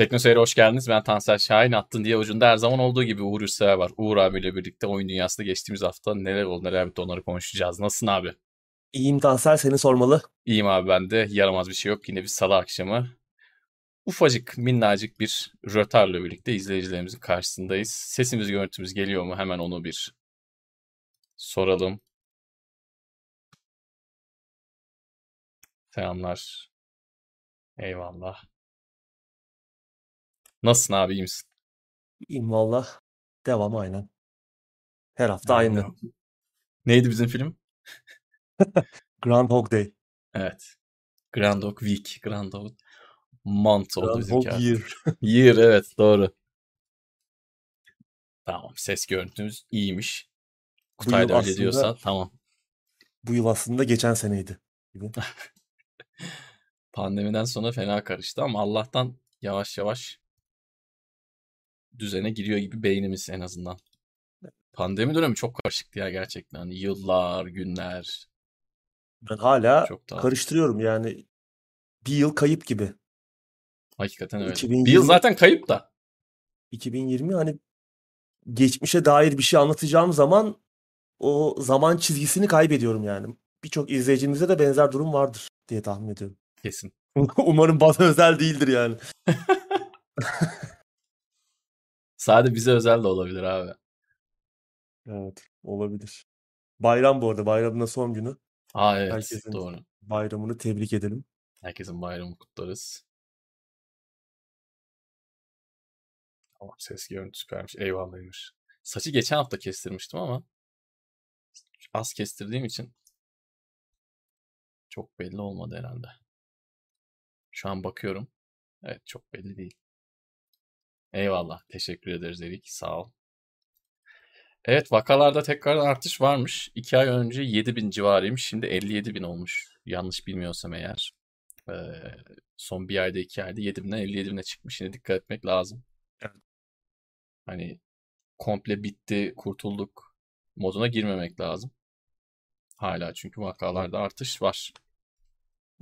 Tekno Seyir'e hoş geldiniz. Ben Tansel Şahin. Attın diye ucunda her zaman olduğu gibi Uğur Ürsever var. Uğur abiyle birlikte oyun dünyasında geçtiğimiz hafta neler oldu neler bitti onları konuşacağız. Nasılsın abi? İyiyim Tansel seni sormalı. İyiyim abi ben de. Yaramaz bir şey yok. Yine bir salı akşamı. Ufacık minnacık bir rötarla birlikte izleyicilerimizin karşısındayız. Sesimiz görüntümüz geliyor mu? Hemen onu bir soralım. Selamlar. Eyvallah. Nasılsın abi iyi misin? İyiyim valla. Devam aynen. Her hafta aynı. Neydi bizim film? Groundhog Day. Evet. Groundhog Week. Groundhog Month oldu Groundhog bizimki. Year. Year evet doğru. Tamam ses görüntümüz iyiymiş. Kutay da öyle aslında- diyorsa tamam. Bu yıl aslında geçen seneydi. Pandemiden sonra fena karıştı ama Allah'tan yavaş yavaş düzene giriyor gibi beynimiz en azından. Pandemi dönemi çok karışıktı ya gerçekten. Hani Yıllar, günler Ben hala çok daha. karıştırıyorum yani. Bir yıl kayıp gibi. Hakikaten öyle. 2020 Bir yıl zaten kayıp da. 2020 hani geçmişe dair bir şey anlatacağım zaman o zaman çizgisini kaybediyorum yani. Birçok izleyicimizde de benzer durum vardır diye tahmin ediyorum. Kesin. Umarım bana özel değildir yani. Sadece bize özel de olabilir abi. Evet, olabilir. Bayram bu arada. Bayramın son günü. Aa evet Herkesin- doğru. Bayramını tebrik edelim. Herkesin bayramı kutlarız. Tamam ses görüntüsü süpermiş. Eyvallahıymış. Saçı geçen hafta kestirmiştim ama az kestirdiğim için çok belli olmadı herhalde. Şu an bakıyorum. Evet çok belli değil. Eyvallah. Teşekkür ederiz Erik. Sağ ol. Evet vakalarda tekrardan artış varmış. 2 ay önce 7000 civarıymış. Şimdi 57 bin olmuş. Yanlış bilmiyorsam eğer. Ee, son bir ayda iki ayda 7 binden 57 bine çıkmış. Şimdi dikkat etmek lazım. Evet. Hani komple bitti, kurtulduk moduna girmemek lazım. Hala çünkü vakalarda artış var.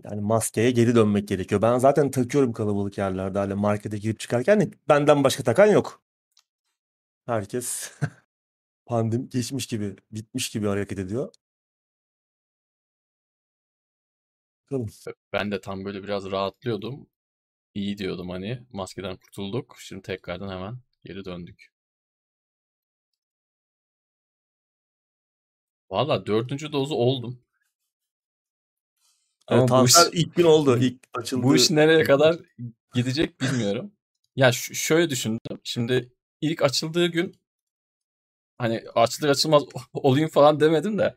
Yani maskeye geri dönmek gerekiyor. Ben zaten takıyorum kalabalık yerlerde hala markete girip çıkarken de benden başka takan yok. Herkes pandemi geçmiş gibi, bitmiş gibi hareket ediyor. Ben de tam böyle biraz rahatlıyordum. İyi diyordum hani maskeden kurtulduk. Şimdi tekrardan hemen geri döndük. Valla dördüncü dozu oldum. Ama Evet, bu iş- ilk gün oldu. ilk açıldı. Bu iş nereye kadar gidecek bilmiyorum. Ya ş- şöyle düşündüm. Şimdi ilk açıldığı gün hani açılır açılmaz olayım falan demedim de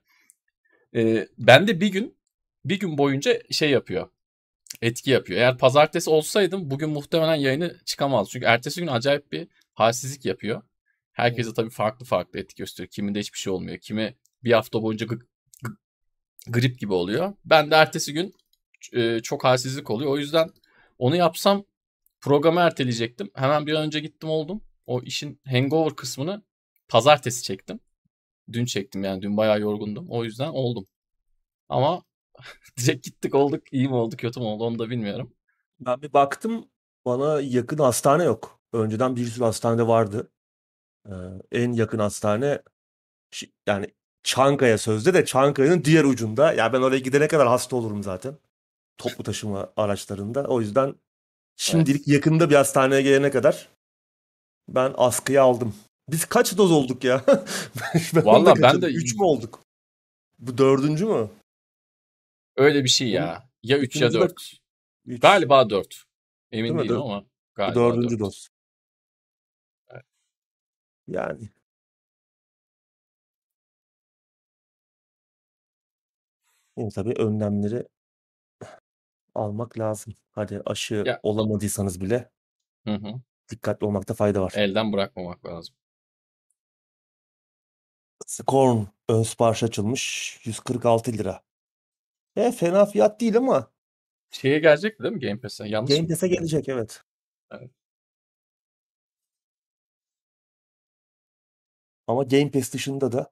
e, ben de bir gün bir gün boyunca şey yapıyor. Etki yapıyor. Eğer pazartesi olsaydım bugün muhtemelen yayını çıkamaz. Çünkü ertesi gün acayip bir halsizlik yapıyor. Herkese tabii farklı farklı etki gösteriyor. Kiminde hiçbir şey olmuyor. Kimi bir hafta boyunca gı- gı- grip gibi oluyor. Ben de ertesi gün e, çok halsizlik oluyor. O yüzden onu yapsam programı erteleyecektim. Hemen bir an önce gittim oldum. O işin hangover kısmını pazartesi çektim. Dün çektim yani dün bayağı yorgundum. O yüzden oldum. Ama direkt gittik olduk. İyi mi oldu kötü mü oldu onu da bilmiyorum. Ben bir baktım bana yakın hastane yok. Önceden bir sürü hastanede vardı. Ee, en yakın hastane yani Çankaya sözde de Çankaya'nın diğer ucunda. Ya ben oraya gidene kadar hasta olurum zaten. Toplu taşıma araçlarında. O yüzden şimdilik yakında bir hastaneye gelene kadar ben askıya aldım. Biz kaç doz olduk ya? ben Vallahi ben de- Üç mü olduk? Bu dördüncü mü? Öyle bir şey ya. Ya 3 ya İkimiz de- 4. Üç. Galiba 4. Emin Değil mi? değilim Dört- ama Bu galiba dördüncü 4. doz. Yani yine tabii önlemleri almak lazım. Hadi aşı Ya- olamadıysanız bile Hı hı. dikkatli olmakta fayda var. Elden bırakmamak lazım. Scorn ön sipariş açılmış. 146 lira. E fena fiyat değil ama Şeye gelecek değil mi Game Pass'e? Yanlış Game mı? Pass'e gelecek evet. Evet. Ama Game Pass dışında da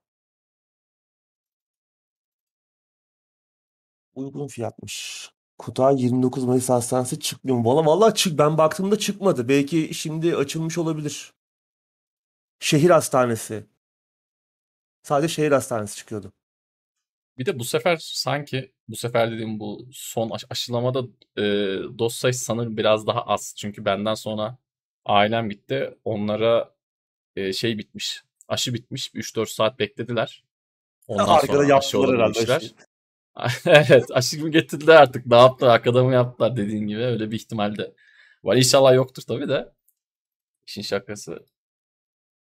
uygun fiyatmış. Kutay 29 Mayıs Hastanesi çıkmıyor mu? Valla vallahi çık ben baktığımda çıkmadı. Belki şimdi açılmış olabilir. Şehir hastanesi. Sadece şehir hastanesi çıkıyordu. Bir de bu sefer sanki bu sefer dediğim bu son aş- aşılamada e, doz sayısı sanırım biraz daha az. Çünkü benden sonra ailem gitti. Onlara e, şey bitmiş. Aşı bitmiş. 3-4 saat beklediler. Ondan Arkada sonra aşı olabilmişler. aşıyı. Evet, aşı gibi getirdiler artık. Ne yaptılar? Arkada mı yaptılar dediğin gibi. Öyle bir ihtimal de var. İnşallah yoktur tabii de. İşin şakası.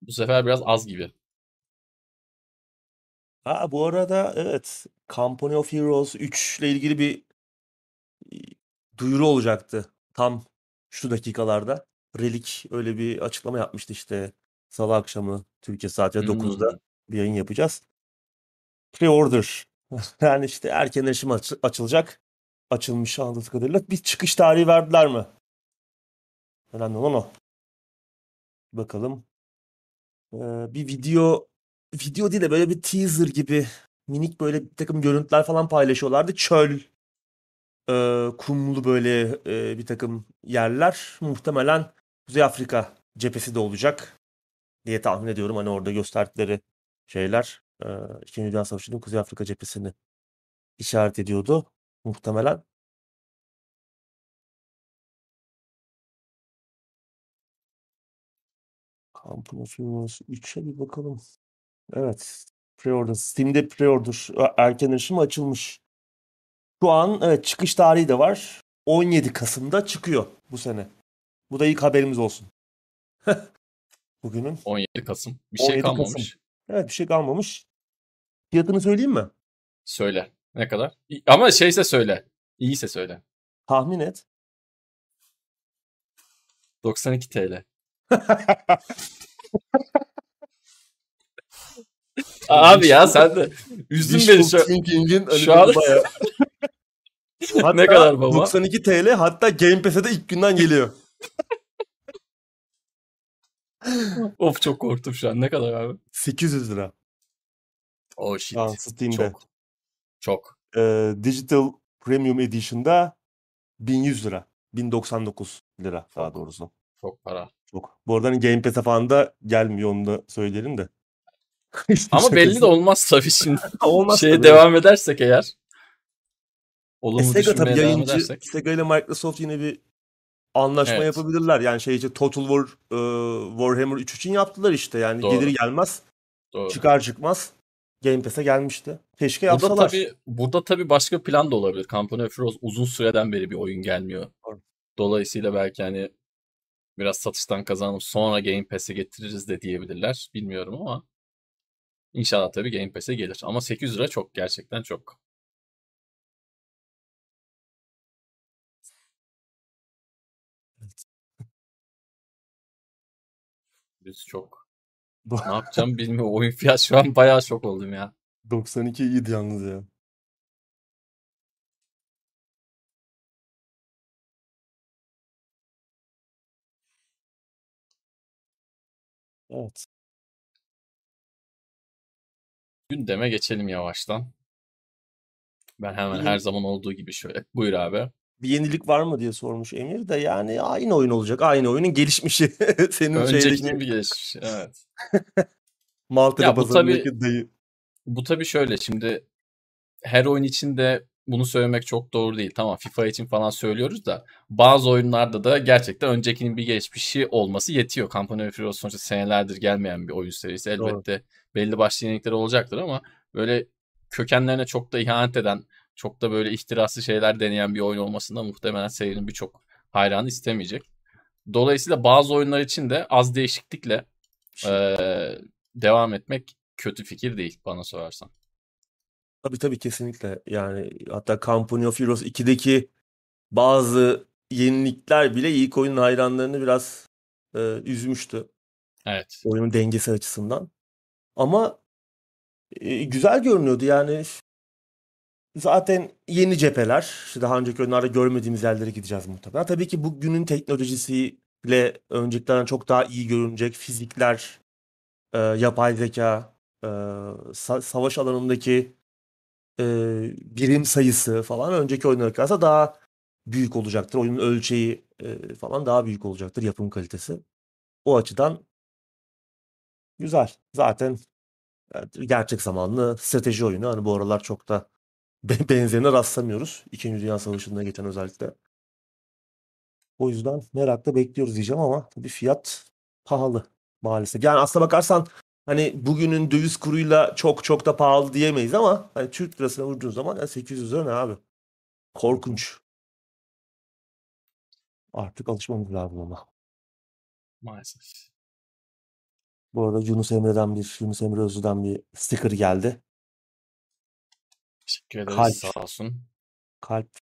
Bu sefer biraz az gibi. Ha bu arada evet Company of Heroes 3 ile ilgili bir e, duyuru olacaktı. Tam şu dakikalarda. Relic öyle bir açıklama yapmıştı işte. Salı akşamı Türkiye saatiyle 9'da Hmm. bir yayın yapacağız. Pre-order. Yani işte erken erişim aç- açılacak. Açılmış anladığım kadarıyla. Bir çıkış tarihi verdiler mi? Önemli olan o. Bakalım. Ee, bir video video değil de böyle bir teaser gibi minik böyle bir takım görüntüler falan paylaşıyorlardı. Çöl, e, kumlu böyle e, bir takım yerler. Muhtemelen Kuzey Afrika cephesi de olacak diye tahmin ediyorum. Hani orada gösterdikleri şeyler İkinci Dünya Savaşı'nın Kuzey Afrika cephesini işaret ediyordu muhtemelen. Heroes 3'e bir bakalım. Evet. Pre-order. Steam'de pre-order e, erken erişim açılmış. Şu an evet çıkış tarihi de var. 17 Kasım'da çıkıyor bu sene. Bu da ilk haberimiz olsun. Bugünün. 17 Kasım. Bir şey 17 Kasım. Evet bir şey kalmamış. Fiyatını söyleyeyim mi? Söyle. Ne kadar? Ama şeyse söyle. İyiyse söyle. Tahmin et. 92 TL. Abi ya sen de üzdün beni şu, hani şu an-. Hatta ne kadar baba? 92 TL hatta Game Pass'e de ilk günden geliyor. Of çok korktum şu an. Ne kadar abi? 800 lira. Oh shit. An Steam'de. Çok. Çok. Ee, Digital Premium Edition'da 1100 lira. 1099 lira daha Çok. doğrusu. Çok para. Çok. Bu arada hani Game Pass'e falan da gelmiyor onu da söyleyelim de. Ama belli de olmaz tabii şimdi. Olmaz Şeye tabii. devam edersek eğer. E, Olumlu Sega düşünmeye tabii yayıncı. edersek. Sega ile Microsoft yine bir anlaşma Evet. yapabilirler. Yani şey için Total War e, Warhammer 3 için yaptılar işte. Yani Doğru. gelir gelmez Doğru. çıkar çıkmaz Game Pass'e gelmişti. Keşke Burada yapsalar. tabii, burada tabii başka plan da olabilir. Company of Heroes uzun süreden beri bir oyun gelmiyor. Doğru. Dolayısıyla belki hani biraz satıştan kazanıp sonra Game Pass'e getiririz de diyebilirler. Bilmiyorum ama inşallah tabii Game Pass'e gelir. Ama 800 lira çok gerçekten çok. Biz çok. Ne yapacağım bilmiyorum. Oyun fiyat şu an bayağı şok oldum ya. 92 iyiydi yalnız ya. Evet. Gündeme geçelim yavaştan. Ben hemen her zaman olduğu gibi şöyle. Buyur abi. Bir yenilik var mı diye sormuş Emir de yani aynı oyun olacak. Aynı oyunun gelişmişi. Senin Öncekinin şeydeki bir gelişmiş. Evet. Maltepe pazarındaki dayı. Bu tabii şöyle şimdi her oyun için de bunu söylemek çok doğru değil. Tamam FIFA için falan söylüyoruz da bazı oyunlarda da gerçekten öncekinin bir geçmişi olması yetiyor. Company of Heroes sonuçta senelerdir gelmeyen bir oyun serisi. Doğru. Elbette belli başlı yenilikleri olacaktır ama böyle kökenlerine çok da ihanet eden, çok da böyle ihtiraslı şeyler deneyen bir oyun olmasında muhtemelen serinin birçok hayranı istemeyecek. Dolayısıyla bazı oyunlar için de az değişiklikle eee, devam etmek kötü fikir değil bana sorarsan. Tabii tabii kesinlikle. Yani hatta Company of Heroes 2'deki bazı yenilikler bile ilk oyunun hayranlarını biraz e, üzmüştü. Evet. Oyunun dengesi açısından. Ama e, güzel görünüyordu yani. Zaten yeni cepheler. İşte daha önceki oyunlarda görmediğimiz yerlere gideceğiz muhtemelen. Tabii ki bugünün teknolojisiyle öncekilerden çok daha iyi görünecek fizikler, e, yapay zeka, e, sa- savaş alanındaki e, birim sayısı falan önceki oyunlara kıyasla daha büyük olacaktır. Oyunun ölçeği e, falan daha büyük olacaktır yapım kalitesi. O açıdan güzel. Zaten gerçek zamanlı strateji oyunu. Hani bu aralar çok da benzerine rastlamıyoruz. İkinci Dünya Savaşı'nda geçen özellikle. O yüzden merakla bekliyoruz diyeceğim ama bir fiyat pahalı maalesef. Yani aslına bakarsan hani bugünün döviz kuruyla çok çok da pahalı diyemeyiz ama hani Türk lirasına vurduğun zaman yani 800 lira ne abi? Korkunç. Artık alışmamız lazım ona. Maalesef. Bu arada Yunus Emre'den bir, Yunus Emre Özlü'den bir sticker geldi. Teşekkür ederiz Kalp. sağ olsun. Kalpli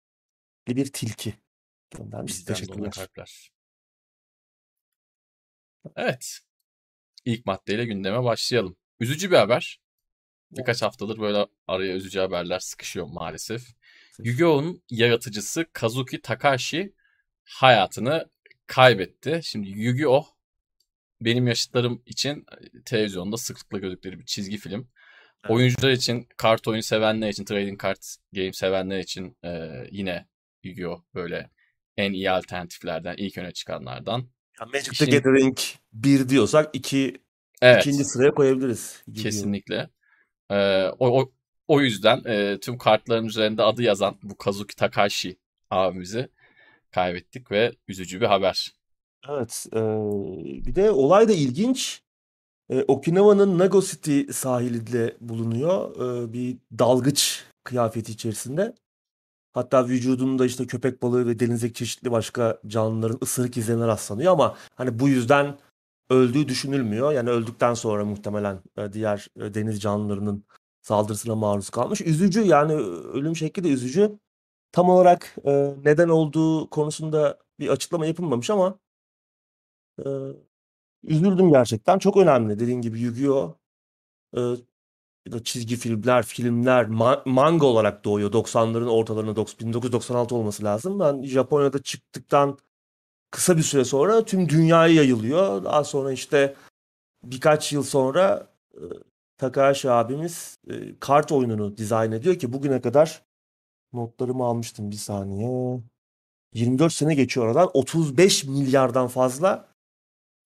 bir tilki göndermiş. Bizden Teşekkürler. kalpler. Evet. İlk maddeyle gündeme başlayalım. Üzücü bir haber. Birkaç haftadır böyle araya üzücü haberler sıkışıyor maalesef. Yu-Gi-Oh'un yaratıcısı Kazuki Takashi hayatını kaybetti. Şimdi Yu-Gi-Oh benim yaşıtlarım için e, televizyonda sıklıkla gördükleri bir çizgi film. Oyuncular için, kart oyunu sevenler için, trading card game sevenler için e, yine Yu-Gi-Oh böyle en iyi alternatiflerden, ilk öne çıkanlardan. Ya Magic the İşin- Gathering 1 diyorsak 2 Evet. ikinci sıraya koyabiliriz. Kesinlikle. Ee, o, o, o yüzden e, tüm kartların üzerinde adı yazan bu Kazuki Takashi abimizi kaybettik ve üzücü bir haber. Evet. e, bir de olay da ilginç. E, Okinawa'nın Nago City sahilinde bulunuyor. E, bir dalgıç kıyafeti içerisinde. Hatta vücudunda işte köpek balığı ve denizdeki çeşitli başka canlıların ısırık izlerine rastlanıyor ama hani bu yüzden öldüğü düşünülmüyor. Yani öldükten sonra muhtemelen e, diğer e, deniz canlılarının saldırısına maruz kalmış. Üzücü yani ölüm şekli de üzücü. Tam olarak e, neden olduğu konusunda bir açıklama yapılmamış ama üzüldüm gerçekten. Çok önemli dediğin gibi Yu-Gi-Oh! E, da çizgi filmler, filmler, ma- manga olarak doğuyor. 90'ların ortalarında, dok- 1996 olması lazım. Ben Japonya'da çıktıktan kısa bir süre sonra tüm dünyaya yayılıyor. Daha sonra işte birkaç yıl sonra e, Takahashi abimiz e, kart oyununu dizayn ediyor ki bugüne kadar notlarımı almıştım bir saniye. 24 sene geçiyor aradan. 35 milyardan fazla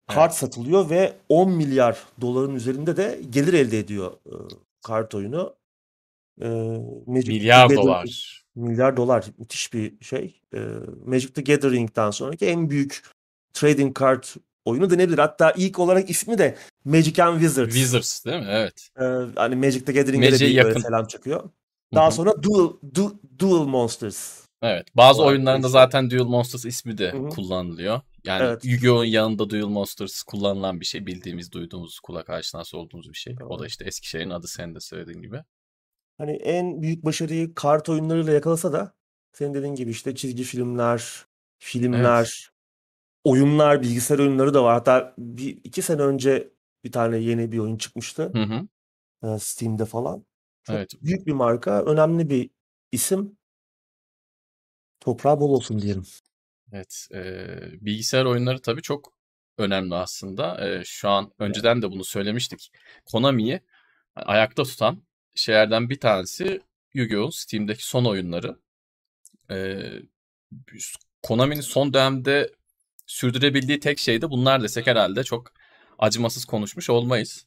kart Evet. satılıyor ve 10 milyar doların üzerinde de gelir elde ediyor e, kart oyunu. E, Magic Milyar Gathering- dolar. Milyar dolar müthiş bir şey. E, Magic the Gathering'den sonraki en büyük trading card oyunu denebilir. Hatta ilk olarak ismi de Magic and Wizards. Wizards değil mi? Evet. E, hani Magic the Gathering'e de bir yakın. selam çakıyor. Hı Daha hı. sonra Dual, Du- Dual Monsters. Evet. Bazı oyunlarında zaten Duel Monsters ismi de Hı hı. kullanılıyor. Yani Evet. Yu-Gi-Oh'un yanında Duel Monsters kullanılan bir şey. Bildiğimiz, duyduğumuz, kulak aşinası olduğumuz bir şey. O da işte Eskişehir'in adı senin de söylediğin gibi. Hani en büyük başarıyı kart oyunlarıyla yakalasa da senin dediğin gibi işte çizgi filmler, filmler, oyunlar, bilgisayar oyunları da var. Hatta bir iki sene önce bir tane yeni bir oyun çıkmıştı. Hı hı. Steam'de falan. Çok Evet. büyük bir marka, önemli bir isim. Toprağı bol olsun diyelim. Evet. eee, bilgisayar oyunları tabii çok önemli aslında. Eee, şu an önceden de bunu söylemiştik. Konami'yi ayakta tutan şeylerden bir tanesi Yu-Gi-Oh! Steam'deki son oyunları. Eee, Konami'nin son dönemde sürdürebildiği tek şey de bunlar desek herhalde çok acımasız konuşmuş olmayız.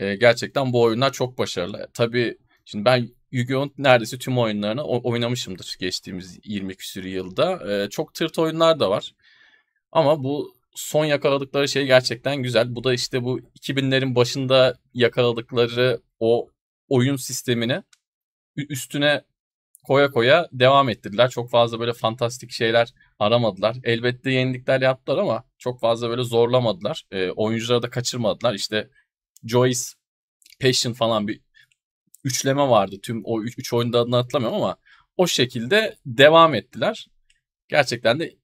Eee, gerçekten bu oyunlar çok başarılı. Tabii şimdi ben Yu-Gi-Oh'un neredeyse tüm oyunlarını oynamışımdır geçtiğimiz 20 küsür yılda. Eee, çok tırt oyunlar da var. Ama bu son yakaladıkları şey gerçekten güzel. Bu da işte bu 2000'lerin başında yakaladıkları o oyun sistemini üstüne koya koya devam ettirdiler. Çok fazla böyle fantastik şeyler aramadılar. Elbette yenilikler yaptılar ama çok fazla böyle zorlamadılar. Ee, oyuncuları da kaçırmadılar. İşte Joyce, Passion falan bir üçleme vardı. Tüm o üç, üç oyunda adını hatırlamıyorum ama o şekilde devam ettiler. Gerçekten de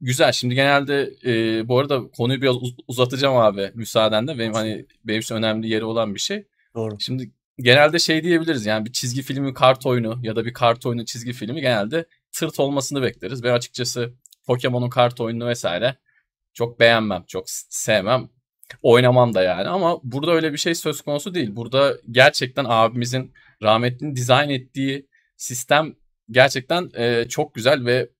güzel. Şimdi genelde e, bu arada konuyu biraz uz- uzatacağım abi müsaadenle. Benim hani benim için önemli yeri olan bir şey. Doğru. Şimdi genelde şey diyebiliriz yani bir çizgi filmi kart oyunu ya da bir kart oyunu çizgi filmi genelde tırt olmasını bekleriz. Ben açıkçası Pokemon'un kart oyununu vesaire çok beğenmem, çok sevmem. Oynamam da yani ama burada öyle bir şey söz konusu değil. Burada gerçekten abimizin rahmetlinin dizayn ettiği sistem gerçekten e, çok güzel ve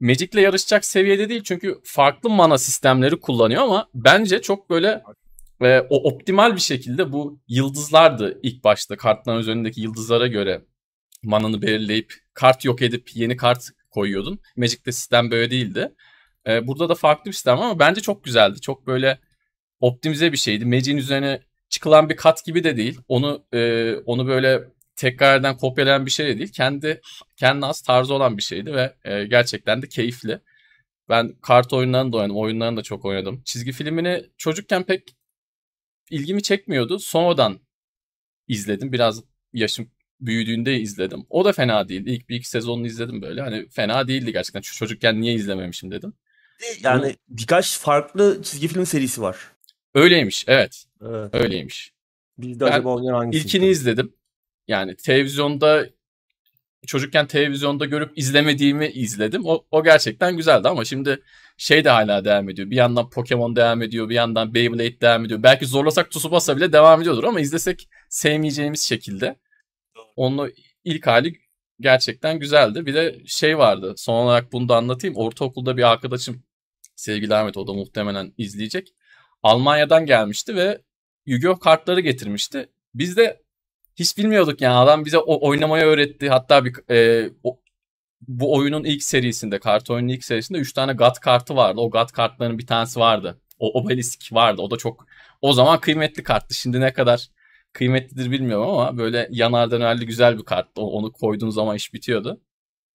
Magic'le yarışacak seviyede değil çünkü farklı mana sistemleri kullanıyor ama bence çok böyle e, o optimal bir şekilde bu yıldızlardı ilk başta kartların üzerindeki yıldızlara göre mananı belirleyip kart yok edip yeni kart koyuyordun. Magic'te sistem böyle değildi. E, burada da farklı bir sistem ama bence çok güzeldi. Çok böyle optimize bir şeydi. Magic'in üzerine çıkılan bir kat gibi de değil. Onu e, onu böyle tekrardan kopyalayan bir şey de değil. Kendi kendi az tarzı olan bir şeydi ve e, gerçekten de keyifli. Ben kart oyunlarını da oynadım. Oyunlarını da çok oynadım. Çizgi filmini çocukken pek ilgimi çekmiyordu. Sonradan izledim. Biraz yaşım büyüdüğünde izledim. O da fena değildi. İlk bir iki sezonunu izledim böyle. Hani fena değildi gerçekten. Çocukken niye izlememişim dedim. Yani Bunu... birkaç farklı çizgi film serisi var. Öyleymiş evet. evet. Öyleymiş. Bizde ben acaba oynayan hangisi? İlkini izledim. Yani televizyonda çocukken televizyonda görüp izlemediğimi izledim. O, o gerçekten güzeldi ama şimdi şey de hala devam ediyor. Bir yandan Pokemon devam ediyor, bir yandan Beyblade devam ediyor. Belki zorlasak Tsubasa bile devam ediyordur ama izlesek sevmeyeceğimiz şekilde. Onun ilk hali gerçekten güzeldi. Bir de şey vardı. Son olarak bunu da anlatayım. Ortaokulda bir arkadaşım sevgili Ahmet o da muhtemelen izleyecek. Almanya'dan gelmişti ve Yu-Gi-Oh kartları getirmişti. Biz de hiç bilmiyorduk yani adam bize o oynamayı öğretti. Hatta bir e, o, bu oyunun ilk serisinde, kart oyunun ilk serisinde 3 tane GAT kartı vardı. O GAT kartlarının bir tanesi vardı. O obelisk vardı. O da çok o zaman kıymetli karttı. Şimdi ne kadar kıymetlidir bilmiyorum ama böyle yanar dönerli güzel bir karttı. Onu koyduğun zaman iş bitiyordu.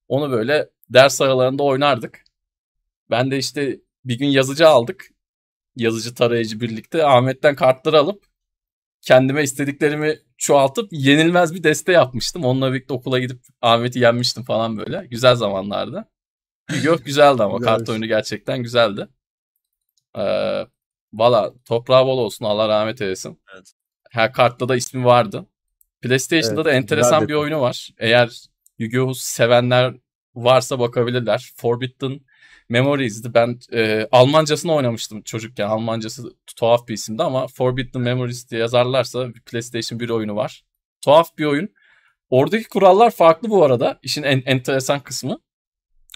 Onu böyle ders aralarında oynardık. Ben de işte bir gün yazıcı aldık. Yazıcı tarayıcı birlikte Ahmet'ten kartları alıp kendime istediklerimi çoğaltıp yenilmez bir deste yapmıştım. Onunla birlikte okula gidip Ahmet'i yenmiştim falan böyle. Güzel zamanlarda. Yu-Gi-Oh güzeldi ama kart oyunu gerçekten güzeldi. Ee, Valla toprağı bol olsun Allah rahmet eylesin. Evet. Her kartta da ismi vardı. PlayStation'da evet, da enteresan bir oyunu var. Eğer Yu-Gi-Oh sevenler varsa bakabilirler. Forbidden Memories'di. Ben e, Almancasını oynamıştım çocukken. Almancası tuhaf bir isimdi ama Forbidden Memories diye yazarlarsa bir PlayStation 1 oyunu var. Tuhaf bir oyun. Oradaki kurallar farklı bu arada. İşin en enteresan kısmı.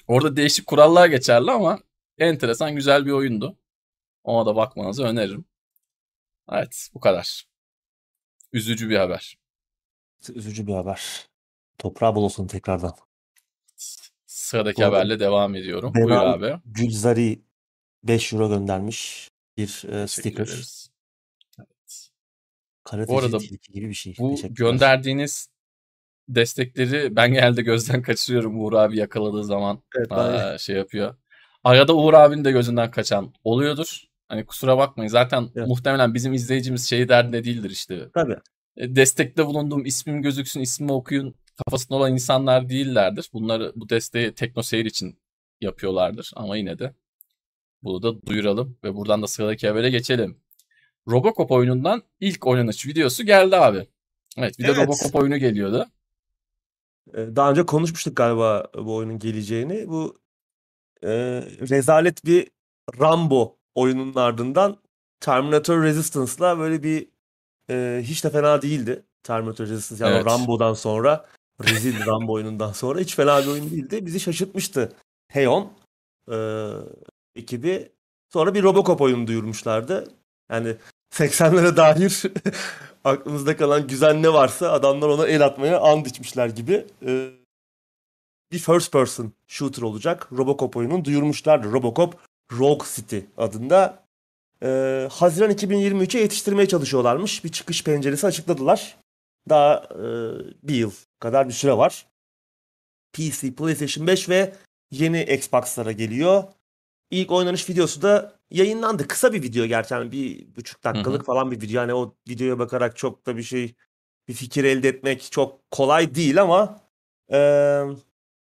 Orada değişik kurallar geçerli ama enteresan güzel bir oyundu. Ona da bakmanızı öneririm. Evet bu kadar. Üzücü bir haber. Üzücü bir haber. Toprağı bol olsun tekrardan. Sıradaki haberle devam ediyorum. Buyur abi. Gülzari 5 euro göndermiş bir e, sticker. Evet. Bu arada gibi bir şey. Bu gönderdiğiniz destekleri ben genelde gözden kaçırıyorum Uğur abi yakaladığı zaman. Evet, Aa, şey yapıyor. Arada Uğur abinin de gözünden kaçan oluyordur. Hani kusura bakmayın. Zaten evet. muhtemelen bizim izleyicimiz şey derdinde değildir işte. Tabii. E, destekte bulunduğum ismim gözüksün, ismimi okuyun kafasında olan insanlar değillerdir. Bunları bu desteği Tekno Seyir için yapıyorlardır ama yine de bunu da duyuralım ve buradan da sıradaki habere geçelim. Robocop oyunundan ilk oynanış videosu geldi abi. Evet bir de evet. Robocop oyunu geliyordu. Ee, daha önce konuşmuştuk galiba bu oyunun geleceğini. Bu e, rezalet bir Rambo oyunun ardından Terminator Resistance'la böyle bir e, hiç de fena değildi. Terminator Resistance yani evet. Rambo'dan sonra rezil Rambo oyunundan sonra hiç fena bir oyun değildi. Bizi şaşırtmıştı Heyon e, ekibi. Sonra bir Robocop oyunu duyurmuşlardı. Yani 80'lere dair aklımızda kalan güzel ne varsa adamlar ona el atmaya and içmişler gibi. E, bir first person shooter olacak. Robocop oyunun duyurmuşlardı. Robocop Rogue City adında. E, Haziran 2023'e yetiştirmeye çalışıyorlarmış. Bir çıkış penceresi açıkladılar. Daha e, bir yıl kadar bir süre var. PC, PlayStation 5 ve yeni Xbox'lara geliyor. İlk oynanış videosu da yayınlandı. Kısa bir video gerçi. Yani bir buçuk dakikalık Hı-hı. falan bir video. Yani o videoya bakarak çok da bir şey bir fikir elde etmek çok kolay değil ama e,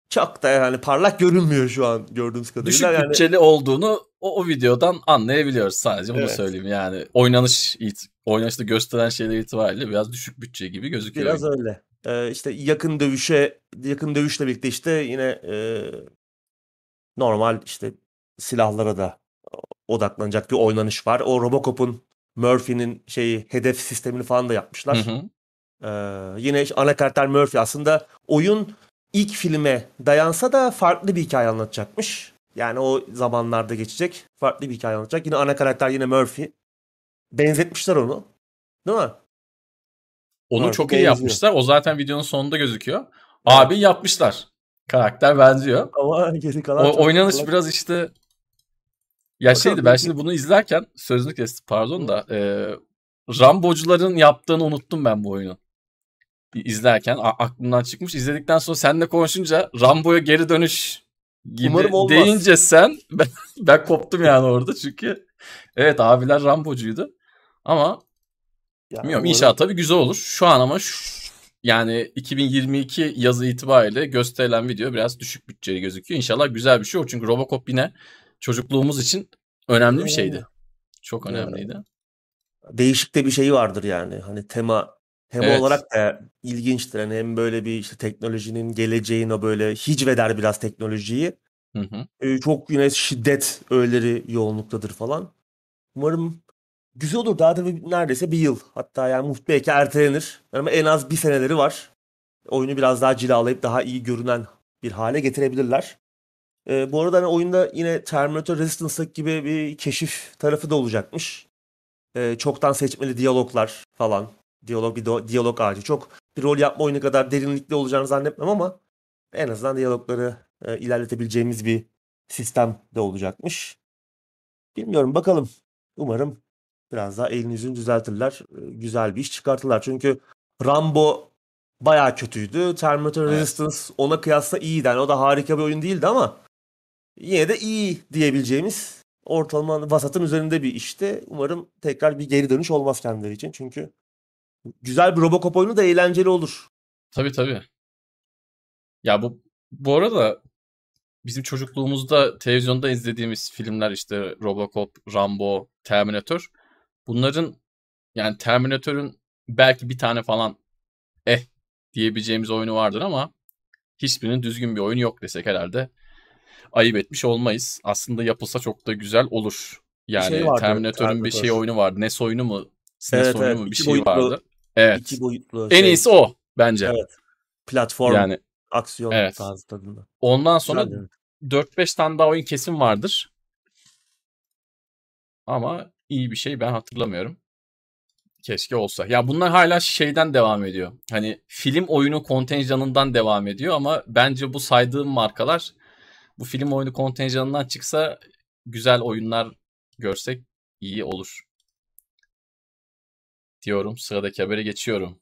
çok da yani parlak görünmüyor şu an gördüğümüz kadarıyla. Düşük yani... bütçeli olduğunu o, o videodan anlayabiliyoruz sadece bunu evet. söyleyeyim. Yani oynanış oynanışta gösteren şeyler itibariyle biraz düşük bütçe gibi gözüküyor. Biraz öyle. Ee, işte yakın dövüşe yakın dövüşle birlikte işte yine e, normal işte silahlara da odaklanacak bir oynanış var. O Robocop'un Murphy'nin şeyi hedef sistemini falan da yapmışlar. Hı hı. Ee, yine ana karakter Murphy aslında oyun ilk filme dayansa da farklı bir hikaye anlatacakmış. Yani o zamanlarda geçecek. Farklı bir hikaye anlatacak. Yine ana karakter yine Murphy. Benzetmişler onu. Değil mi? Onu Murphy çok iyi benziyor. yapmışlar. O zaten videonun sonunda gözüküyor. Abi yapmışlar. Karakter benziyor. Ama geri kalan O oynanış kolay. biraz işte ya Bakalım, şeydi ben şimdi bunu izlerken sözünü kestim pardon da e, Rambocuların yaptığını unuttum ben bu oyunu. İzlerken a- aklımdan çıkmış. İzledikten sonra seninle konuşunca Rambo'ya geri dönüş gibi Umarım olmaz. deyince sen ben, ben koptum yani orada çünkü evet abiler Rambocuydu. Ama Ya bilmiyorum umarım- inşallah tabii güzel olur. Şu an ama şu- yani 2022 yazı itibariyle gösterilen video biraz düşük bütçeli gözüküyor. İnşallah güzel bir şey olur. Çünkü Robocop yine çocukluğumuz için önemli bir şeydi. Çok önemliydi. değişik de bir şey vardır yani. Hani tema tema Evet. olarak da ilginçtir. Hani hem böyle bir işte teknolojinin geleceğin o böyle hicveder biraz teknolojiyi. Hı hı. Ee, çok yine şiddet öğeleri yoğunluktadır falan. Umarım güzel olur. Daha da neredeyse bir yıl. Hatta yani belki ertelenir. Ama en az bir seneleri var. Oyunu biraz daha cilalayıp daha iyi görünen bir hale getirebilirler. Ee, bu arada hani oyunda yine Terminator Resistance'daki gibi bir keşif tarafı da olacakmış. Ee, çoktan seçmeli diyaloglar falan. Diyalog bir do- diyalog ağacı. Çok bir rol yapma oyunu kadar derinlikli olacağını zannetmem ama en azından diyalogları e, ilerletebileceğimiz bir sistem de olacakmış. Bilmiyorum bakalım. Umarım biraz daha elini yüzünü düzeltirler. e, Güzel bir iş çıkartırlar. Çünkü Rambo bayağı kötüydü. Terminator Evet. Resistance ona kıyasla iyiydi. Yani o da harika bir oyun değildi ama yine de iyi diyebileceğimiz ortalama vasatın üzerinde bir işti. Umarım tekrar bir geri dönüş olmaz kendileri için. Çünkü güzel bir Robocop oyunu da eğlenceli olur. Tabii tabii. Ya bu bu arada bizim çocukluğumuzda televizyonda izlediğimiz filmler işte Robocop, Rambo, Terminator bunların yani Terminator'ın belki bir tane falan eh diyebileceğimiz oyunu vardır ama hiçbirinin düzgün bir oyunu yok desek herhalde ayıp etmiş olmayız. Aslında yapılsa çok da güzel olur. Yani şey vardı, Terminator'ın bir şey Terminator. oyunu vardı. NES oyunu mu? SNES Evet, oyunu evet. mu? Bir İki şey boyutlu- vardı. Evet. İki boyutlu En şey, iyisi o bence. Evet. platform Yani aksiyon Evet. tarzı tadında. ondan sonra evet. 4-5 tane daha oyun kesin vardır. Ama iyi bir şey ben hatırlamıyorum. Keşke olsa. Ya bunlar hala şeyden devam ediyor. Hani film oyunu kontenjanından devam ediyor ama bence bu saydığım markalar bu film oyunu kontenjanından çıksa güzel oyunlar görsek iyi olur. Diyorum. Sıradaki habere geçiyorum.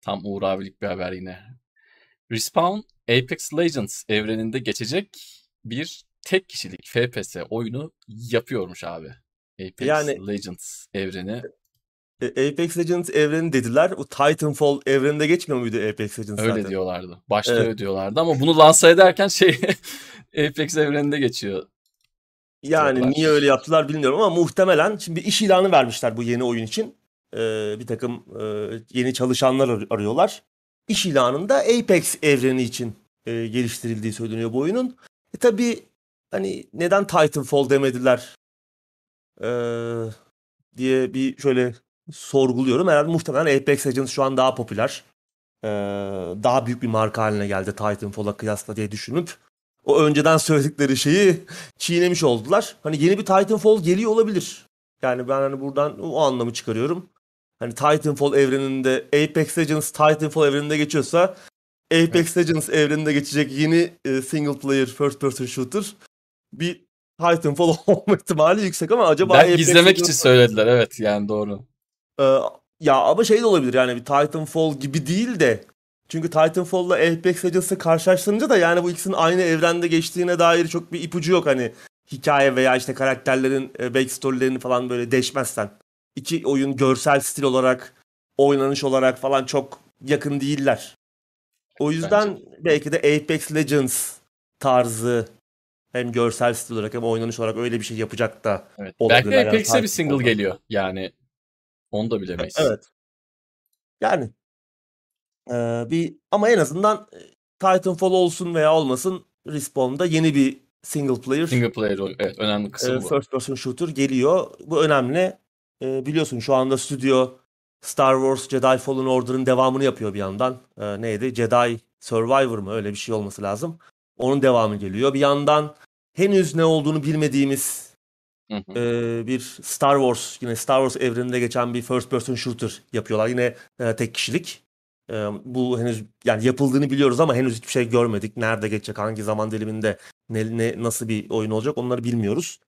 Tam Uğur abilik bir haber yine. Respawn Apex Legends evreninde geçecek bir tek kişilik FPS oyunu yapıyormuş abi. Apex Yani- Legends evreni. E, Apex Legends evreni dediler. O Titanfall evreninde geçmiyor muydu Apex Legends Öyle zaten? diyorlardı. Başta Evet. öyle diyorlardı ama bunu lanse ederken şey Apex evreninde geçiyor. Yani Diyorlar. niye öyle yaptılar bilmiyorum ama muhtemelen şimdi iş ilanı vermişler bu yeni oyun için. Ee, bir takım e, yeni çalışanlar ar- arıyorlar. İş ilanında Apex evreni için e, geliştirildiği söyleniyor bu oyunun. E tabi hani neden Titanfall demediler ee, diye bir şöyle sorguluyorum. Herhalde muhtemelen Apex Legends şu an daha popüler. Ee, daha büyük bir marka haline geldi Titanfall'a kıyasla diye düşünüp o önceden söyledikleri şeyi çiğnemiş oldular. Hani yeni bir Titanfall geliyor olabilir. Yani ben hani buradan o anlamı çıkarıyorum. Hani Titanfall evreninde Apex Legends Titanfall evreninde geçiyorsa Apex Legends evreninde geçecek yeni e, single player first person shooter bir Titanfall olma ihtimali yüksek ama acaba Ben Apex için söylediler evet yani doğru. Ee, ya ama şey de olabilir yani bir Titanfall gibi değil de çünkü Titanfall'la Apex Legends'ı karşılaştırınca da yani bu ikisinin aynı evrende geçtiğine dair çok bir ipucu yok hani hikaye veya işte karakterlerin e, backstory'lerini falan böyle deşmezsen. İki oyun görsel stil olarak, oynanış olarak falan çok yakın değiller. O yüzden belki de Apex Legends tarzı hem görsel stil olarak hem oynanış olarak öyle bir şey yapacak da Evet. Belki yani Apex'e bir single geliyor yani. Onu da bilemeyiz. Evet. Yani eee, bir ama en azından e, Titanfall olsun veya olmasın Respawn'da yeni bir single player Single player. Evet önemli e, kısım bu. first person shooter geliyor. Bu önemli. E, biliyorsun şu anda stüdyo Star Wars Jedi Fallen Order'ın devamını yapıyor bir yandan. Ee, neydi? Jedi Survivor mı? Öyle bir şey olması lazım. Onun devamı geliyor. Bir yandan henüz ne olduğunu bilmediğimiz Hı hı. e, bir Star Wars yine Star Wars evreninde geçen bir first person shooter yapıyorlar. Yine e, tek kişilik. E, bu henüz yani yapıldığını biliyoruz ama henüz hiçbir şey görmedik. Nerede geçecek, hangi zaman diliminde, ne, ne nasıl bir oyun olacak onları bilmiyoruz.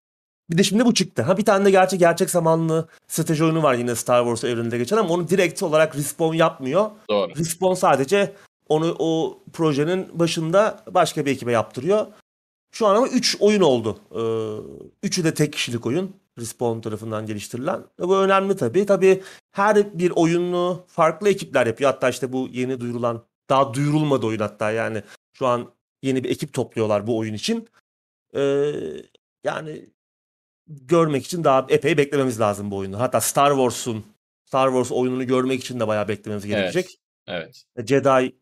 Bir de şimdi bu çıktı. Ha bir tane de gerçek gerçek zamanlı strateji oyunu var yine Star Wars evreninde geçen ama onu direkt olarak Respawn yapmıyor. Doğru. Respawn sadece onu o projenin başında başka bir ekibe yaptırıyor. Şu an ama 3 oyun oldu. Ee, üçü de tek kişilik oyun. Respawn tarafından geliştirilen. Bu önemli tabii. Tabii her bir oyunu farklı ekipler yapıyor. Hatta işte bu yeni duyurulan, daha duyurulmadı oyun hatta yani. Şu an yeni bir ekip topluyorlar bu oyun için. Ee, yani görmek için daha epey beklememiz lazım bu oyunu. Hatta Star Wars'un Star Wars oyununu görmek için de bayağı beklememiz gerekecek. Evet. Jedi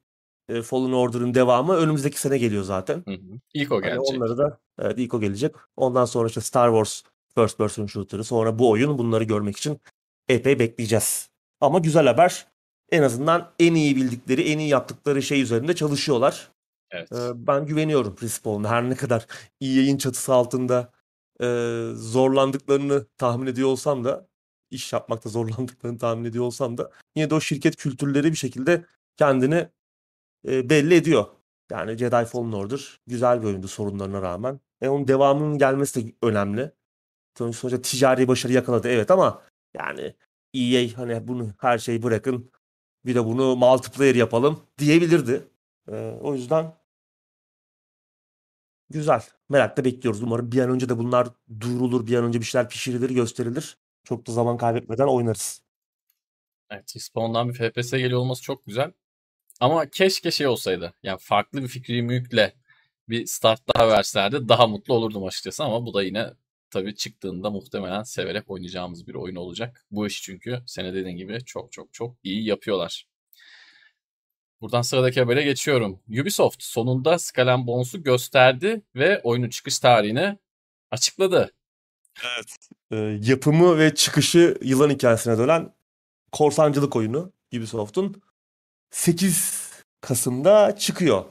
e, Fallen Order'ın devamı önümüzdeki sene geliyor zaten. Hı hı. İlk o Hani gelecek. onları da evet, ilk o gelecek. Ondan sonra işte Star Wars First Person Shooter'ı sonra bu oyun bunları görmek için epey bekleyeceğiz. Ama güzel haber. En azından en iyi bildikleri, en iyi yaptıkları şey üzerinde çalışıyorlar. Evet. Ee, ben güveniyorum Respawn'a. Her ne kadar iyi yayın çatısı altında e, zorlandıklarını tahmin ediyor olsam da iş yapmakta zorlandıklarını tahmin ediyor olsam da yine de o şirket kültürleri bir şekilde kendini e, belli ediyor. Yani Jedi Fallen Order güzel bir oyundu sorunlarına rağmen. E onun devamının gelmesi de önemli. Sonuç- Sonuçta ticari başarı yakaladı evet ama yani EA hani bunu her şeyi bırakın bir de bunu multiplayer yapalım diyebilirdi. E, o yüzden güzel. Merakla bekliyoruz. Umarım bir an önce de bunlar duyurulur, bir an önce bir şeyler pişirilir, gösterilir. Çok da zaman kaybetmeden oynarız. Evet, Respawn'dan bir FPS geliyor olması çok güzel. Ama keşke şey olsaydı. Yani farklı bir fikri mülkle bir start daha verselerdi daha mutlu olurdum açıkçası ama bu da yine tabii çıktığında muhtemelen severek oynayacağımız bir oyun olacak. Bu iş çünkü senin dediğin gibi çok çok çok iyi yapıyorlar. Buradan sıradaki habere geçiyorum. Ubisoft sonunda Skull and Bones'u gösterdi ve oyunun çıkış tarihini açıkladı. Ee, yapımı ve çıkışı yılan hikayesine dönen korsancılık oyunu Ubisoft'un 8 Kasım'da çıkıyor.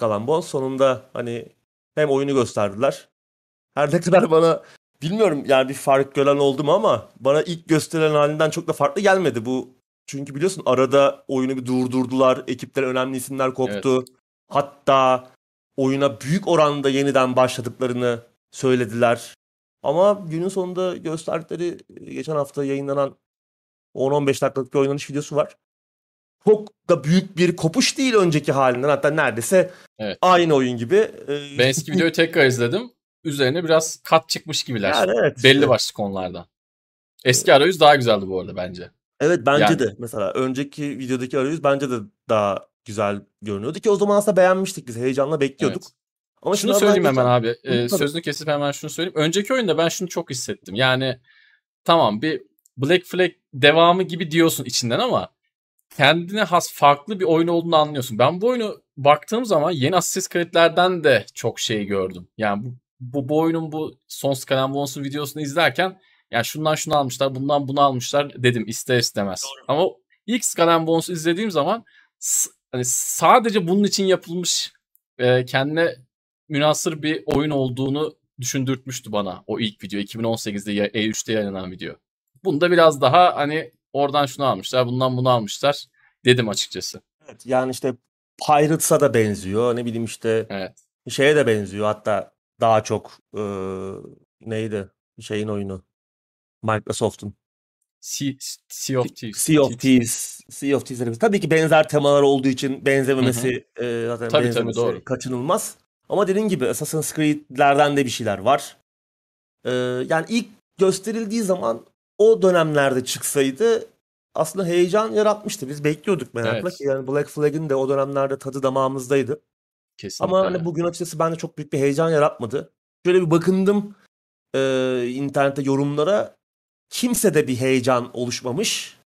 Bones sonunda hani hem oyunu gösterdiler. Her ne kadar bana bilmiyorum yani bir fark gören oldu mu ama bana ilk gösterilen halinden çok da farklı gelmedi bu. Çünkü biliyorsun arada oyunu bir durdurdular. Ekipler önemli isimler koptu. Hatta oyuna büyük oranda yeniden başladıklarını söylediler. Ama günün sonunda gösterdikleri geçen hafta yayınlanan 10-15 dakikalık bir oynanış videosu var. Çok da büyük bir kopuş değil önceki halinden. Hatta neredeyse Evet. aynı oyun gibi. Ee, Ben eski videoyu tekrar izledim. Üzerine biraz kat çıkmış gibiler. yani evet. Belli işte. başlı konulardan. Eski arayüz daha güzeldi bu arada bence. Evet bence Yani- de. Mesela önceki videodaki arayüz bence de daha güzel görünüyordu ki o zaman aslında beğenmiştik biz. Heyecanla bekliyorduk. Evet. Ama Şunu söyleyeyim hemen abi. Ee, Tabii. sözünü kesip hemen şunu söyleyeyim. Önceki oyunda ben şunu çok hissettim. Yani tamam bir Black Flag devamı gibi diyorsun içinden ama kendine has farklı bir oyun olduğunu anlıyorsun. Ben bu oyunu baktığım zaman yeni Assassin's Creed'lerden de çok şey gördüm. Yani bu, bu, bu oyunun bu son Skull Bones'un videosunu izlerken yani şundan şunu almışlar, bundan bunu almışlar dedim ister istemez. Ama ilk Skull Bones'u izlediğim zaman hani sadece bunun için yapılmış e, kendine münasır bir oyun olduğunu düşündürtmüştü bana o ilk video 2018'de ya- E3'te yayınlanan video. Bunda biraz daha hani oradan şunu almışlar, bundan bunu almışlar dedim açıkçası. Evet, yani işte Pirates'a da benziyor. Ne bileyim işte Evet. şeye de benziyor. Hatta daha çok eee, neydi şeyin oyunu? Microsoft'un. Sea, sea of Thieves. Sea of Thieves. Sea of Thieves'e Tabii ki benzer temalar olduğu için benzememesi eee, zaten Tabii, tabii, benzemesi doğru. kaçınılmaz. Ama dediğin gibi Assassin's Creed'lerden de bir şeyler var. Eee, yani ilk gösterildiği zaman o dönemlerde çıksaydı aslında heyecan yaratmıştı. Biz bekliyorduk merakla Evet. ki yani Black Flag'in de o dönemlerde tadı damağımızdaydı. Kesinlikle. Ama hani bugün açıkçası bende çok büyük bir heyecan yaratmadı. Şöyle bir bakındım eee, internette yorumlara. Kimse de bir heyecan oluşmamış.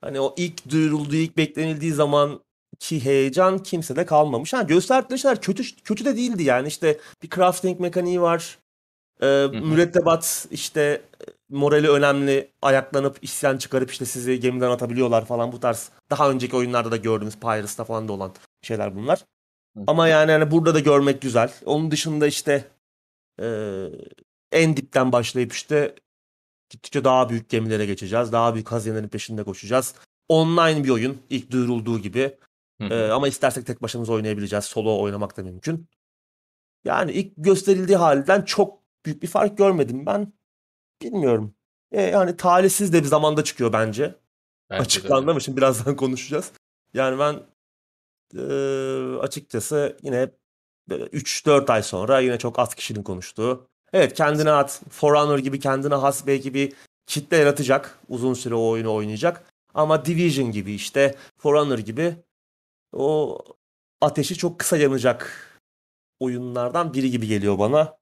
Hani o ilk duyurulduğu, ilk beklenildiği zaman ki heyecan kimsede kalmamış. Ha gösterdikleri şeyler kötü kötü de değildi yani. işte bir crafting mekaniği var. Hı. mürettebat işte morali önemli. Ayaklanıp isyan çıkarıp işte sizi gemiden atabiliyorlar falan bu tarz. Daha önceki oyunlarda da gördüğümüz Pirates'ta falan da olan şeyler bunlar. Ama yani hani burada da görmek güzel. Onun dışında işte e, en dipten başlayıp işte gittikçe daha büyük gemilere geçeceğiz. Daha büyük hazinelerin peşinde koşacağız. Online bir oyun ilk duyurulduğu gibi. E, ama istersek tek başımıza oynayabileceğiz. Solo oynamak da mümkün. Yani ilk gösterildiği halden çok büyük bir fark görmedim ben. Bilmiyorum. E, yani talihsiz de bir zamanda çıkıyor bence. Bence Açıklandı ama şimdi birazdan konuşacağız. Yani ben e, açıkçası yine böyle 3-4 ay sonra yine çok az kişinin konuştuğu. Evet kendine at For Honor gibi kendine has belki bir kitle yaratacak. Uzun süre o oyunu oynayacak. Ama Division gibi işte For Honor gibi o ateşi çok kısa yanacak oyunlardan biri gibi geliyor bana.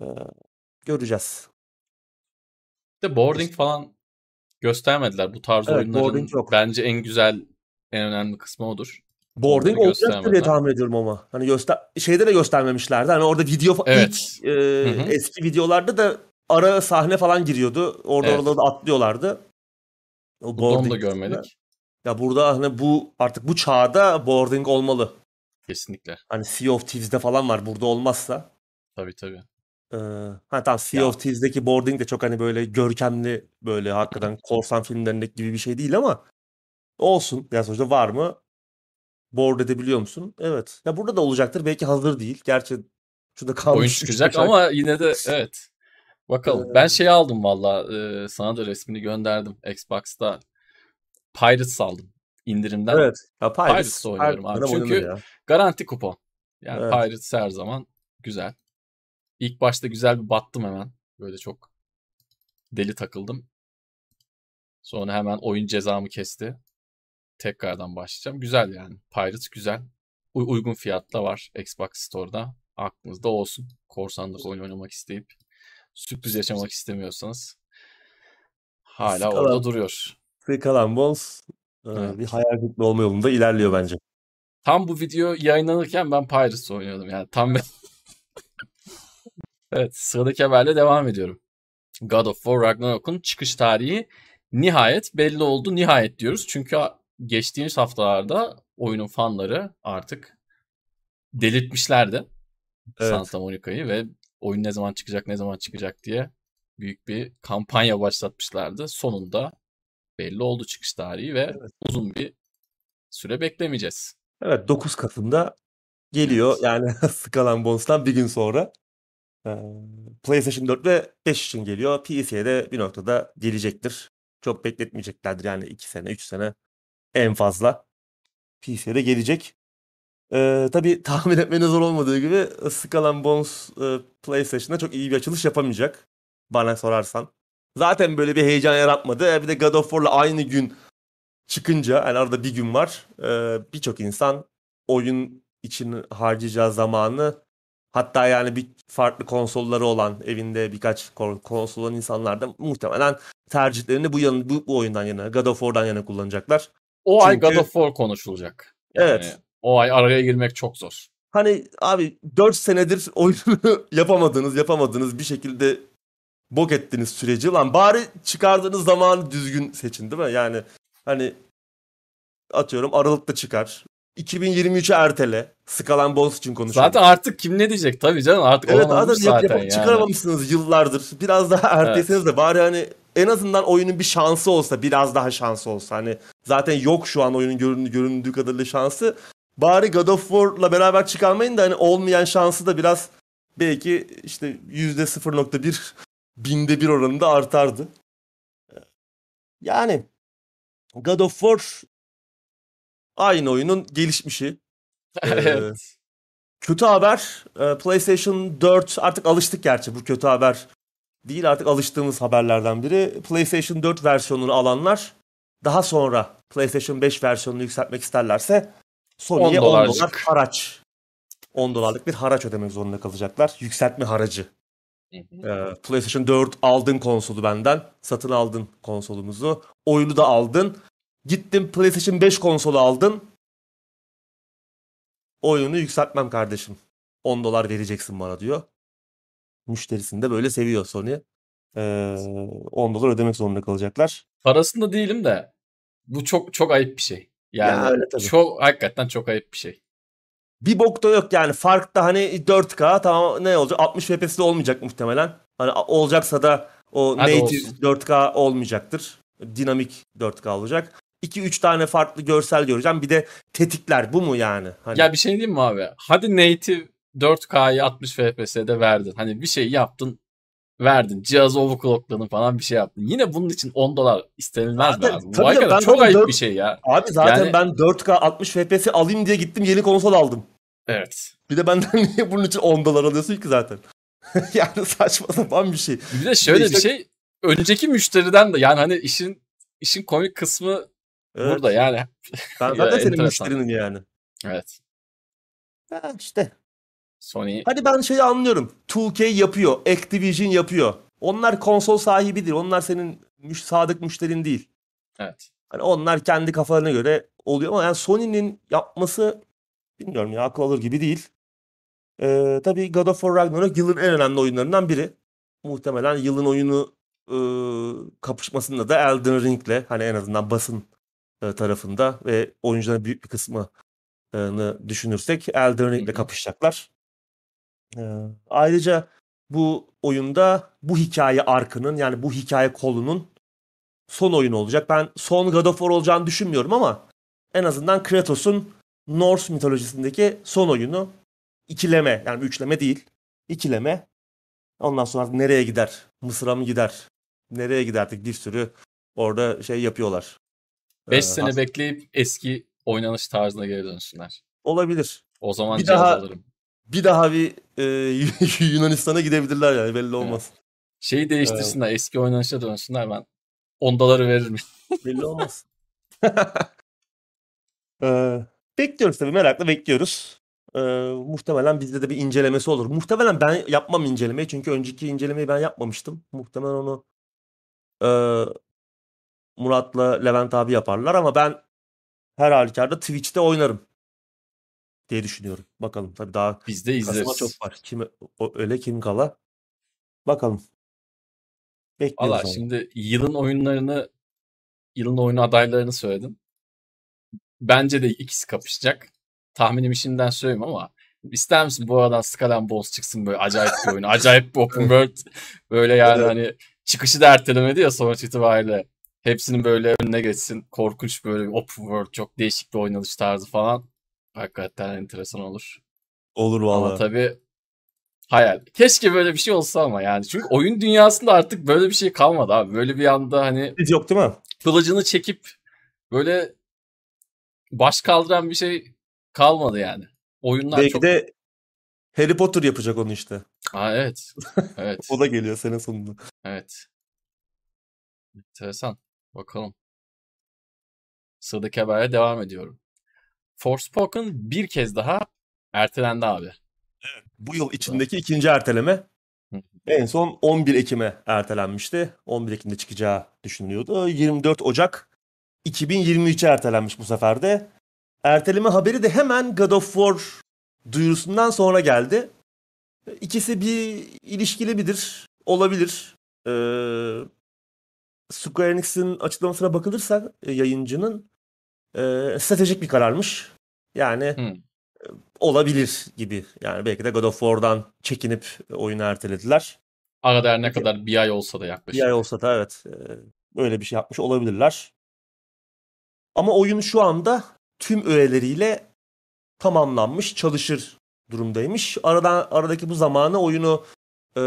Ee, göreceğiz. De boarding falan göstermediler. Bu tarz Evet, oyunların yok. bence en güzel, en önemli kısmı odur. Boarding olacaktır diye tahmin ediyorum ama. Hani göster şeyde de göstermemişlerdi. Hani orada video Evet. ilk, e, eski videolarda da ara sahne falan giriyordu. Orada Evet. oralarda da atlıyorlardı. O da boarding kısmında. görmedik. Ya burada hani bu artık bu çağda boarding olmalı. Kesinlikle. Hani Sea of Thieves'de falan var. Burada olmazsa. Tabii tabii. Ee, ha tamam Sea Ya. of Thieves'deki boarding de çok hani böyle görkemli böyle hakikaten korsan filmlerindeki gibi bir şey değil ama olsun. Ya sonuçta var mı? Board edebiliyor musun? Evet. Ya burada da olacaktır. Belki hazır değil. Gerçi şurada kalmış. Oyun çıkacak beş ay. ama yine de evet. Bakalım. Ben şey aldım valla. e, sana da resmini gönderdim. Xbox'ta Pirates aldım. indirimden. Evet. Ya Pirates, oynuyorum her abi. dönem Çünkü- oynanır ya. Garanti kupon. Yani Evet. Pirates her zaman güzel. İlk başta güzel bir battım hemen. Böyle çok deli takıldım. Sonra hemen oyun cezamı kesti. Tekrardan başlayacağım. Güzel yani. Pirates güzel. U- uygun fiyatla var Xbox Store'da. Aklınızda olsun. Korsanlık oyun oynamak isteyip sürpriz yaşamak istemiyorsanız hala Sıkalım. orada duruyor. Skull Bones e, Evet. bir hayal kırıklığı olma yolunda ilerliyor bence. Tam bu video yayınlanırken ben Pirates oynuyordum yani. Tam ben... evet sıradaki haberle devam ediyorum. God of War Ragnarok'un çıkış tarihi nihayet belli oldu. Nihayet diyoruz. Çünkü geçtiğimiz haftalarda oyunun fanları artık delirtmişlerdi. Evet. Santa Monica'yı ve oyun ne zaman çıkacak ne zaman çıkacak diye büyük bir kampanya başlatmışlardı. Sonunda belli oldu çıkış tarihi ve Evet. uzun bir süre beklemeyeceğiz. Evet 9 Kasım'da geliyor. Evet. Yani Skull Bones'tan bir gün sonra. PlayStation 4 ve 5 için geliyor. PC'ye de bir noktada gelecektir. Çok bekletmeyeceklerdir yani 2 sene 3 sene en fazla. PC'ye de gelecek. Ee, tabii tahmin etmeniz zor olmadığı gibi Skull Bones e, PlayStation'da çok iyi bir açılış yapamayacak. Bana sorarsan. Zaten böyle bir heyecan yaratmadı. Bir de God of War'la aynı gün çıkınca yani arada bir gün var. e, Birçok insan oyun için harcayacağı zamanı hatta yani bir farklı konsolları olan evinde birkaç kon- konsol olan insanlar da muhtemelen tercihlerini bu, yan, bu, bu oyundan yana God of War'dan yana kullanacaklar. O ay Çünkü- God of War konuşulacak. Yani Evet. O ay araya girmek çok zor. Hani abi 4 senedir oyunu yapamadınız yapamadınız bir şekilde bok ettiniz süreci. Lan bari çıkardığınız zamanı düzgün seçin değil mi? Yani hani atıyorum Aralık'ta çıkar. 2023'e ertele. Skull Bones için konuşuyorum. Zaten artık kim ne diyecek? Tabii canım artık Evet adam zaten yap- yani. çıkaramamışsınız yıllardır. Biraz daha erteseniz de bari hani en azından oyunun bir şansı olsa, biraz daha şansı olsa. Hani zaten yok şu an oyunun göründüğü, göründüğü kadarıyla şansı. Bari God of War'la beraber çıkarmayın da hani olmayan şansı da biraz belki işte %0.1 binde bir oranında artardı. Yani God of War aynı oyunun gelişmişi. evet. Kötü haber e, PlayStation 4 artık alıştık gerçi bu kötü haber değil artık alıştığımız haberlerden biri. PlayStation 4 versiyonunu alanlar daha sonra PlayStation 5 versiyonunu yükseltmek isterlerse Sony'ye 10 dolar dolarcık. haraç 10 dolarlık bir haraç ödemek zorunda kalacaklar. Yükseltme haracı. Ee, PlayStation 4 aldın konsolu benden. Satın aldın konsolumuzu. Oyunu da aldın. Gittin PlayStation 5 konsolu aldın. Oyunu yükseltmem kardeşim. 10 dolar vereceksin bana diyor. Müşterisini de böyle seviyor Sony. Ee, 10 dolar ödemek zorunda kalacaklar. Parasında değilim de bu çok çok ayıp bir şey. Yani Ya öyle tabii. çok hakikaten çok ayıp bir şey. Bir bok da yok yani. Fark da hani 4K tamam ne olacak? 60 FPS'de olmayacak muhtemelen. Hani olacaksa da o Hadi native olsun. 4K olmayacaktır. Dinamik 4K olacak. 2-3 tane farklı görsel göreceğim. Bir de tetikler bu mu yani? Hani Ya bir şey diyeyim mi abi? Hadi native 4K'yı 60 FPS'de verdin. Hani bir şey yaptın verdin. Cihazı overclockladın falan bir şey yaptın. Yine bunun için 10 dolar istenilmez mi Zaten- abi? Bu hakikaten çok ayıp dört- bir şey ya. Abi zaten Yani- ben 4K 60 FPS alayım diye gittim yeni konsol aldım. Evet. Bir de benden niye bunun için 10 dolar alıyorsun ki zaten? yani saçma sapan bir şey. Bir de şöyle işte- bir şey. Önceki müşteriden de yani hani işin işin komik kısmı Evet, burada yani. Ben zaten senin enteresan. müşterinin yani. Evet. Ha işte. Sony Hadi ben şeyi anlıyorum. 2K yapıyor. Activision yapıyor. Onlar konsol sahibidir. Onlar senin müş sadık müşterin değil. evet. Hani onlar kendi kafalarına göre oluyor ama yani Sony'nin yapması bilmiyorum ya akıl alır gibi değil. Ee, tabii God of War Ragnarok yılın en önemli oyunlarından biri. Muhtemelen yılın oyunu e, kapışmasında da Elden Ring'le hani en azından basın e, tarafında ve oyuncuların büyük bir kısmını düşünürsek Elden Ring'le kapışacaklar. Ee, ayrıca bu oyunda bu hikaye arkının yani bu hikaye kolunun son oyunu olacak. Ben son God of War olacağını düşünmüyorum ama en azından Kratos'un Norse mitolojisindeki son oyunu ikileme yani üçleme değil ikileme. Ondan sonra nereye gider? Mısır'a mı gider? Nereye giderdik? Bir sürü orada şey yapıyorlar. 5 Ee, sene has- bekleyip eski oynanış tarzına geri dönsünler. olabilir. O zaman Bir daha- alırım. Bir daha bir e, Yunanistan'a gidebilirler yani belli olmaz. Şeyi değiştirsinler. Eski oynanışa dönsünler ben. 10 doları veririm. Belli olmaz. Ee, bekliyoruz tabii merakla bekliyoruz. Ee, muhtemelen bizde de bir incelemesi olur. Muhtemelen ben yapmam incelemeyi çünkü önceki incelemeyi ben yapmamıştım. Muhtemelen onu e, Murat'la Levent abi yaparlar ama ben her halükarda Twitch'te oynarım diye düşünüyorum. Bakalım tabii daha Biz de kasıma izleriz. çok var. Kim o- öyle kim kala. Bakalım. Bekliyoruz Valla şimdi yılın oyunlarını yılın oyunu adaylarını söyledim. Bence de ikisi kapışacak. Tahminimi şimdiden söyleyeyim ama ister misin bu aradan Skull Bones çıksın böyle acayip bir oyun. acayip bir open world. Böyle yani Evet. hani çıkışı da ertelemedi ya sonuç itibariyle. Hepsinin böyle önüne geçsin. Korkunç böyle bir open world. Çok değişik bir oynanış tarzı falan. Hakikaten enteresan olur. Olur Ama vallahi. tabii hayal. Keşke böyle bir şey olsa ama yani. Çünkü oyun dünyasında artık böyle bir şey kalmadı abi. Böyle bir anda hani Biz yok değil mi? kılıcını çekip böyle baş kaldıran bir şey kalmadı yani. Oyunlar Belki çok... de Harry Potter yapacak onu işte. Aa, evet. Evet. O da geliyor sene sonunda. evet. Enteresan. Bakalım. Sıradaki haberle devam ediyorum. Forspoken bir kez daha ertelendi abi. Bu yıl içindeki ikinci erteleme. En son 11 Ekim'e ertelenmişti. 11 Ekim'de çıkacağı düşünülüyordu. 24 Ocak 2023'e ertelenmiş bu sefer de. Erteleme haberi de hemen God of War duyurusundan sonra geldi. İkisi bir ilişkili midir? Olabilir. Ee, Square Enix'in açıklamasına bakılırsa e, yayıncının e, stratejik bir kararmış. Yani Hı. olabilir gibi. Yani belki de God of War'dan çekinip oyunu ertelediler. Arada her ne kadar bir ay olsa da yaklaşık. Bir ay olsa da evet e, böyle bir şey yapmış olabilirler. Ama oyun şu anda tüm öğeleriyle tamamlanmış, çalışır durumdaymış. Aradan aradaki bu zamanı oyunu e,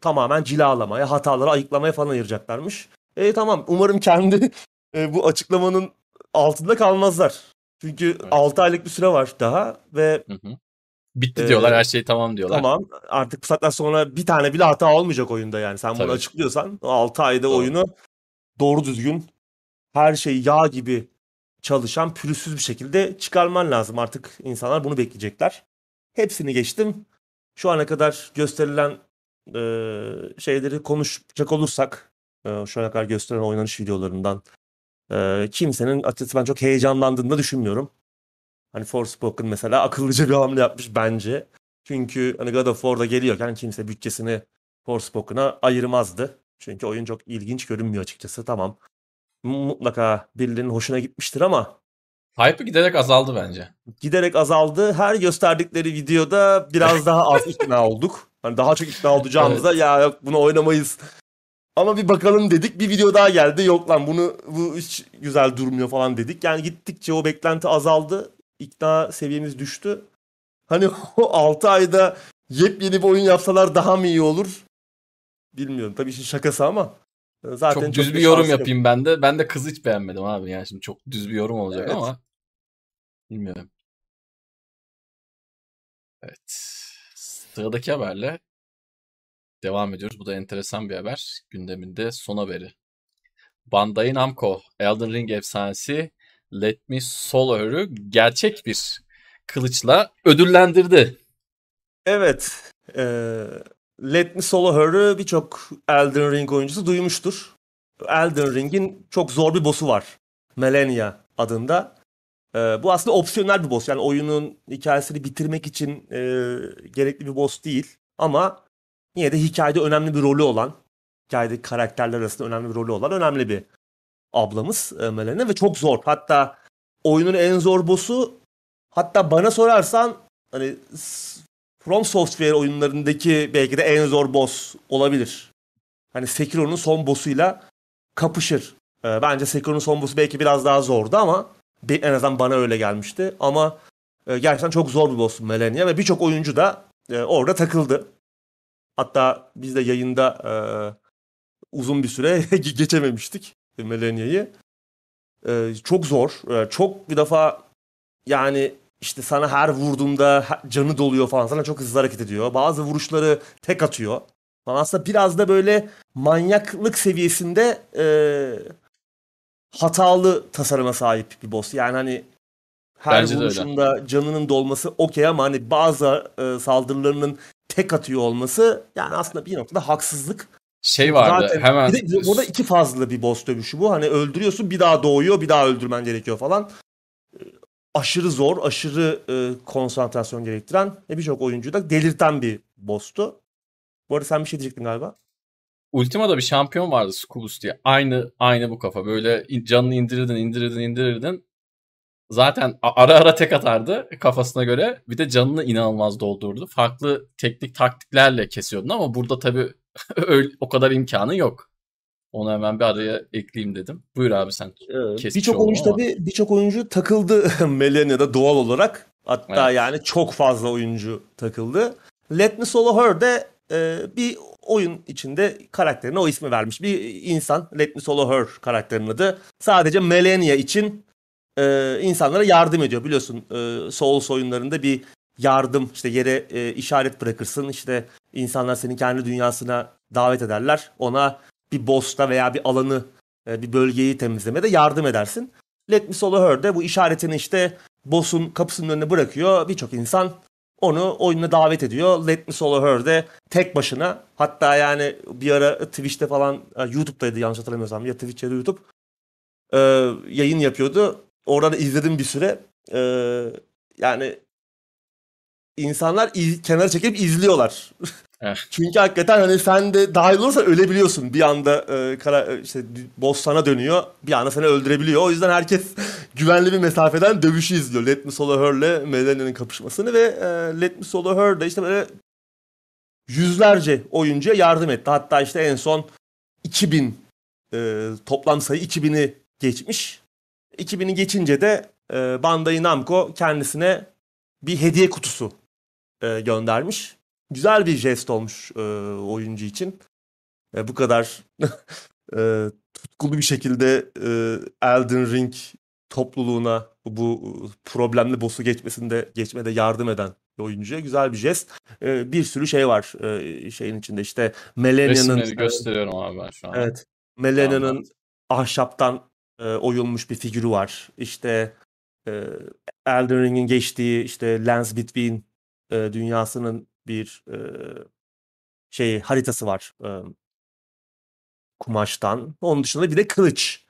tamamen cilalamaya, hataları ayıklamaya falan ayıracaklarmış. E tamam umarım kendi e, bu açıklamanın altında kalmazlar. Çünkü Evet. 6 aylık bir süre var daha ve Hı hı. Bitti Ee, diyorlar her şey tamam diyorlar. Tamam artık bu saatten sonra bir tane bile hata olmayacak oyunda yani. Sen bunu Tabii. açıklıyorsan o 6 ayda Doğru. oyunu doğru düzgün her şey yağ gibi çalışan pürüzsüz bir şekilde çıkarman lazım. Artık insanlar bunu bekleyecekler. Hepsini geçtim. Şu ana kadar gösterilen e, şeyleri konuşacak olursak e, şu ana kadar gösterilen oynanış videolarından e, kimsenin açıkçası ben çok heyecanlandığını da düşünmüyorum. Hani Forspoken mesela akıllıca bir hamle yapmış bence. Çünkü hani God of War'da geliyorken kimse bütçesini Forspoken'a ayırmazdı. Çünkü oyun çok ilginç görünmüyor açıkçası. Tamam. Mutlaka birilerinin hoşuna gitmiştir ama Hype'ı giderek azaldı bence. giderek azaldı. Her gösterdikleri videoda biraz daha az ikna olduk. Hani daha çok ikna olacağımıza ya yok bunu oynamayız. Ama bir bakalım dedik. Bir video daha geldi. Yok lan bunu bu hiç güzel durmuyor falan dedik. Yani gittikçe o beklenti azaldı. İkna seviyemiz düştü. Hani o 6 ayda yepyeni bir oyun yapsalar daha mı iyi olur? Bilmiyorum. Tabii işin şakası ama. Zaten çok düz da bir yorum şans yok. yapayım ben de. Ben de kızı hiç beğenmedim abi. Yani şimdi çok düz bir yorum olacak Evet. ama bilmiyorum. Evet. Sıradaki haberle devam ediyoruz. Bu da enteresan bir haber. Gündeminde son haberi. Bandai Namco Elden Ring efsanesi Let Me Solo'yu gerçek bir kılıçla ödüllendirdi. Evet. eee Let Me Solo Her'ı birçok Elden Ring oyuncusu duymuştur. Elden Ring'in çok zor bir boss'u var. Melania adında. Eee, bu aslında opsiyonel bir boss. Yani oyunun hikayesini bitirmek için eee, gerekli bir boss değil. Ama yine de hikayede önemli bir rolü olan, hikayedeki karakterler arasında önemli bir rolü olan önemli bir ablamız e, Melania ve çok zor. Hatta oyunun en zor boss'u hatta bana sorarsan hani From Software oyunlarındaki belki de en zor boss olabilir. Hani Sekiro'nun son boss'uyla kapışır. Ee, bence Sekiro'nun son boss'u belki biraz daha zordu ama en azından bana öyle gelmişti. Ama e, gerçekten çok zor bir boss Melania ve birçok oyuncu da e, orada takıldı. Hatta biz de yayında e, uzun bir süre geçememiştik Melania'yı. E, çok zor. E, çok bir defa yani işte sana her vurduğunda he- canı doluyor falan. Sana çok hızlı hareket ediyor. Bazı vuruşları tek atıyor. Falan. Aslında biraz da böyle manyaklık seviyesinde e, hatalı tasarıma sahip bir boss. Yani hani her Bence vuruşunda canının dolması okey ama hani bazı e, saldırılarının tek atıyor olması yani aslında bir noktada haksızlık. Şey vardı Zaten hemen bir de burada iki fazla bir boss dövüşü bu. Hani öldürüyorsun bir daha doğuyor bir daha öldürmen gerekiyor falan. Ee, Aşırı zor, aşırı e, konsantrasyon gerektiren ve birçok oyuncuyu da delirten bir boss'tu. Bu arada sen bir şey diyecektin galiba. Ultima'da bir şampiyon vardı Scubus diye. Aynı aynı bu kafa. Böyle canını indirirdin, indirirdin, indirirdin. Zaten ara ara tek atardı kafasına göre. Bir de canını inanılmaz doldurdu. Farklı teknik taktiklerle kesiyordun ama burada tabii öyle, o kadar imkanı yok. Onu hemen bir araya ekleyeyim dedim. Buyur abi sen. Kesmiş Birçok oyuncu ama. tabii birçok oyuncu takıldı Melania'da doğal olarak. Hatta Evet. yani çok fazla oyuncu takıldı. Let Me Solo Her de e, bir oyun içinde karakterine o ismi vermiş bir insan. Let Me Solo Her karakterinin adı. Sadece Melania için e, insanlara yardım ediyor. Biliyorsun e, Souls oyunlarında bir yardım işte yere e, işaret bırakırsın. İşte insanlar senin kendi dünyasına davet ederler. Ona bir boss'ta veya bir alanı e, bir bölgeyi temizlemede yardım edersin. Let Me Solo Her de bu işaretini işte boss'un kapısının önüne bırakıyor. Birçok insan onu oyununa davet ediyor. Let Me Solo Her de tek başına hatta yani bir ara Twitch'te falan e, YouTube'daydı yanlış hatırlamıyorsam ya Twitch ya da YouTube e, yayın yapıyordu. Oradan izledim bir süre. E, yani insanlar iz- kenara çekip izliyorlar. Eh. Çünkü hakikaten hani sen de dahil olursan ölebiliyorsun. Bir anda e, kara, e, işte boss sana dönüyor. Bir anda seni öldürebiliyor. O yüzden herkes güvenli bir mesafeden dövüşü izliyor. Let Me Solo Her'le Melania'nın kapışmasını ve e, Let Me Solo Her de işte böyle yüzlerce oyuncuya yardım etti. Hatta işte en son 2000 e, toplam sayı 2000'i geçmiş. 2000'i geçince de e, Bandai Namco kendisine bir hediye kutusu e, göndermiş. Güzel bir jest olmuş e, oyuncu için. E, bu kadar e, tutkulu bir şekilde e, Elden Ring topluluğuna bu problemli boss'u geçmesinde geçmede yardım eden bir oyuncuya güzel bir jest. E, bir sürü şey var e, şeyin içinde işte Melania'nın Resimleri gösteriyorum abi ben şu an. Evet. Melania'nın ahşaptan e, oyulmuş bir figürü var. İşte e, Elden Ring'in geçtiği işte Lands Between e, dünyasının bir e, şey haritası var. E, kumaştan. Onun dışında bir de kılıç.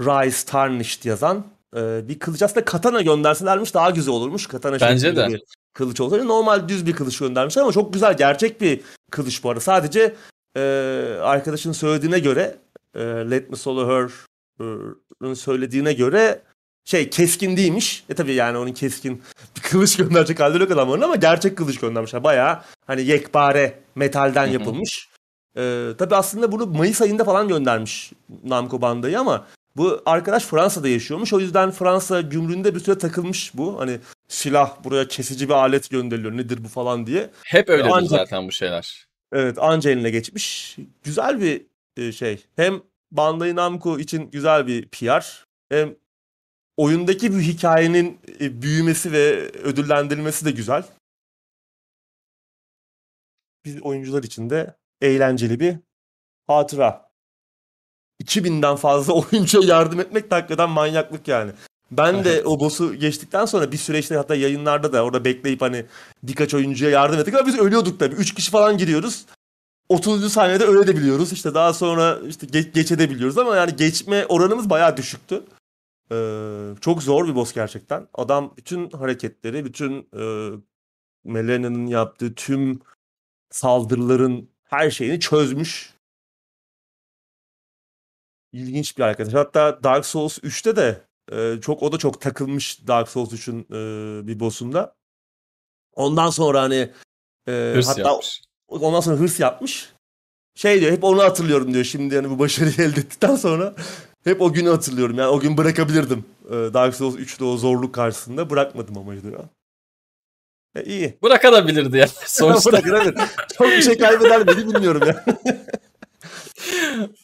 Rise Tarnished yazan e, bir kılıç. Aslında katana gönderselermiş daha güzel olurmuş. Katana Bence de. bir kılıç olsaydı. Normal düz bir kılıç göndermişler ama çok güzel gerçek bir kılıç bu arada. Sadece e, arkadaşın söylediğine göre e, Let Me Solo Her'ın söylediğine göre şey keskin değilmiş. E tabii yani onun keskin bir kılıç gönderecek halleri yok adamların ama gerçek kılıç göndermişler. Bayağı hani yekpare metalden yapılmış. Ee, tabii aslında bunu Mayıs ayında falan göndermiş Namco Bandai'yi ama bu arkadaş Fransa'da yaşıyormuş. O yüzden Fransa gümrüğünde bir süre takılmış bu. Hani silah buraya kesici bir alet gönderiliyor nedir bu falan diye. Hep öyledir Ancak- zaten bu şeyler. Evet anca eline geçmiş. Güzel bir e, şey. Hem Bandai Namco için güzel bir PR. Hem oyundaki bir hikayenin e, büyümesi ve ödüllendirilmesi de güzel. Biz oyuncular için de eğlenceli bir hatıra. 2000'den fazla oyuncuya yardım etmek de hakikaten manyaklık yani. Ben de o boss'u geçtikten sonra bir süreçte hatta yayınlarda da orada bekleyip hani birkaç oyuncuya yardım ettik ama biz ölüyorduk tabii. 3 kişi falan giriyoruz. 30. saniyede öyle de biliyoruz. İşte daha sonra işte ge- geçebiliyoruz ama yani geçme oranımız bayağı düşüktü. Ee, çok zor bir boss gerçekten. Adam bütün hareketleri, bütün e, Melena'nın yaptığı tüm saldırıların her şeyini çözmüş. İlginç bir arkadaş. Hatta Dark Souls 3'te de e, çok o da çok takılmış Dark Souls 3'ün e, bir boss'unda. Ondan sonra hani e, Hırs hatta yapmış. ondan sonra hırs yapmış. Şey diyor hep onu hatırlıyorum diyor şimdi yani bu başarıyı elde ettikten sonra hep o günü hatırlıyorum. Yani o gün bırakabilirdim. Ee, Dark Souls 3'te o zorluk karşısında bırakmadım ama diyor. E, iyi. Bırakabilirdi yani. Sonuçta. Evet. Çok bir şey kaybeder miydi bilmiyorum ya.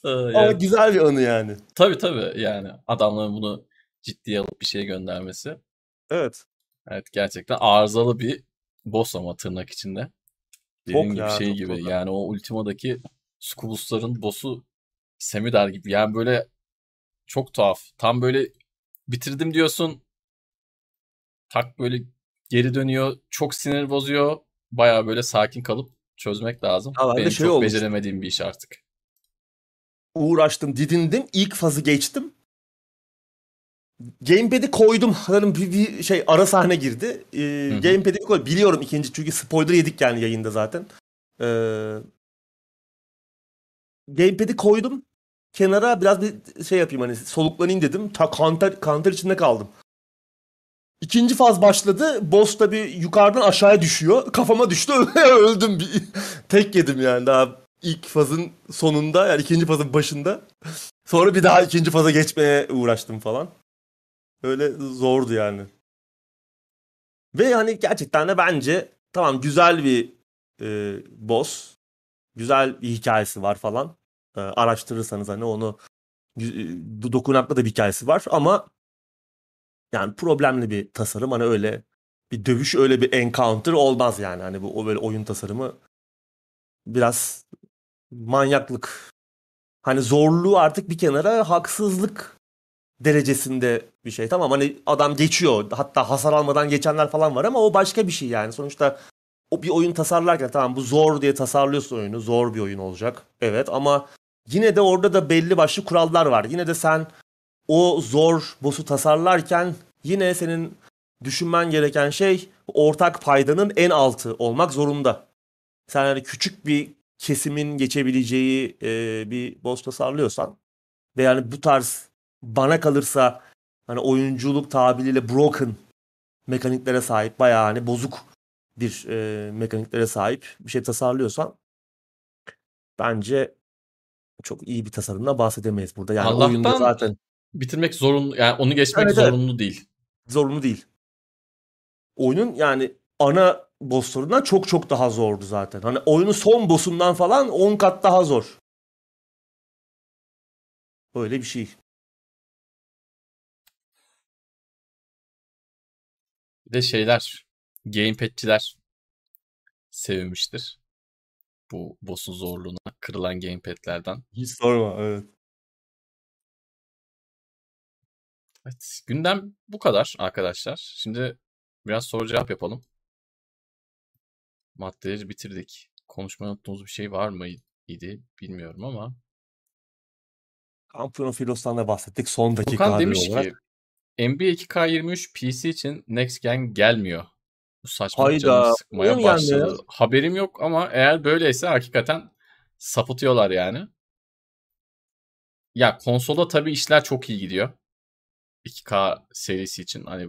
Ee, Ama yani, güzel bir anı yani. tabii tabii yani adamların bunu ciddiye alıp bir şeye göndermesi. Evet. Evet gerçekten arızalı bir boss ama tırnak içinde. Dediğim Çok gibi ya, şey gibi yani o Ultima'daki Scubus'ların boss'u Semidar gibi. Yani böyle çok tuhaf. Tam böyle bitirdim diyorsun. Tak böyle geri dönüyor. Çok sinir bozuyor. Baya böyle sakin kalıp çözmek lazım. Ha, bende Benim şey çok olmuş. beceremediğim bir iş artık. Uğraştım, didindim. İlk fazı geçtim. Gamepad'i koydum. Sanırım bir, bir şey ara sahne girdi. Ee. Gamepad'i koy. Biliyorum ikinci çünkü spoiler yedik yani yayında zaten. Ee, Gamepad'i koydum. Kenara biraz bir şey yapayım hani soluklanayım dedim. Ta kanter, kanter içinde kaldım. İkinci faz başladı. Boss tabi yukarıdan aşağıya düşüyor. Kafama düştü. Öldüm. Bir, tek yedim yani daha ilk fazın sonunda yani ikinci fazın başında. Sonra bir daha ikinci faza geçmeye uğraştım falan. Öyle zordu yani. Ve hani gerçekten de bence tamam güzel bir e, boss. Güzel bir hikayesi var falan. E, araştırırsanız hani onu e, dokunaklı da bir hikayesi var ama yani problemli bir tasarım. Hani öyle bir dövüş öyle bir encounter olmaz yani. Hani bu o böyle oyun tasarımı biraz manyaklık. Hani zorluğu artık bir kenara haksızlık derecesinde bir şey. Tamam hani adam geçiyor. Hatta hasar almadan geçenler falan var ama o başka bir şey yani. Sonuçta o bir oyun tasarlarken tamam bu zor diye tasarlıyorsun oyunu. Zor bir oyun olacak. Evet ama yine de orada da belli başlı kurallar var. Yine de sen o zor boss'u tasarlarken yine senin düşünmen gereken şey ortak paydanın en altı olmak zorunda. Sen hani küçük bir kesimin geçebileceği e, bir boss tasarlıyorsan ve yani bu tarz bana kalırsa hani oyunculuk tabiriyle broken mekaniklere sahip bayağı hani bozuk bir e, mekaniklere sahip bir şey tasarlıyorsan bence çok iyi bir tasarımdan bahsedemeyiz burada. Yani Allah'tan oyunda zaten Bitirmek zorunlu yani onu geçmek Evet, zorunlu değil. zorunlu değil. Oyunun yani ana bosslarından çok çok daha zordu zaten. Hani oyunun son boss'undan falan 10 kat daha zor. Öyle bir şey. Bir de şeyler gamepad'ciler sevmiştir. Bu boss'un zorluğuna kırılan gamepad'lerden. Hiç sorma evet. Evet, gündem bu kadar arkadaşlar. Şimdi biraz soru cevap yapalım. Maddeleri bitirdik. Konuşmayı unuttuğumuz bir şey var mı idi bilmiyorum ama. Kampiyon Filos'tan da bahsettik son dakika haberi demiş olarak. ki NBA 2K23 PC için Next Gen gelmiyor. Bu saçmalık canımı Hayda. sıkmaya yani başladı. ya? Haberim yok ama eğer böyleyse hakikaten sapıtıyorlar yani. Ya konsolda tabii işler çok iyi gidiyor. 2K serisi için hani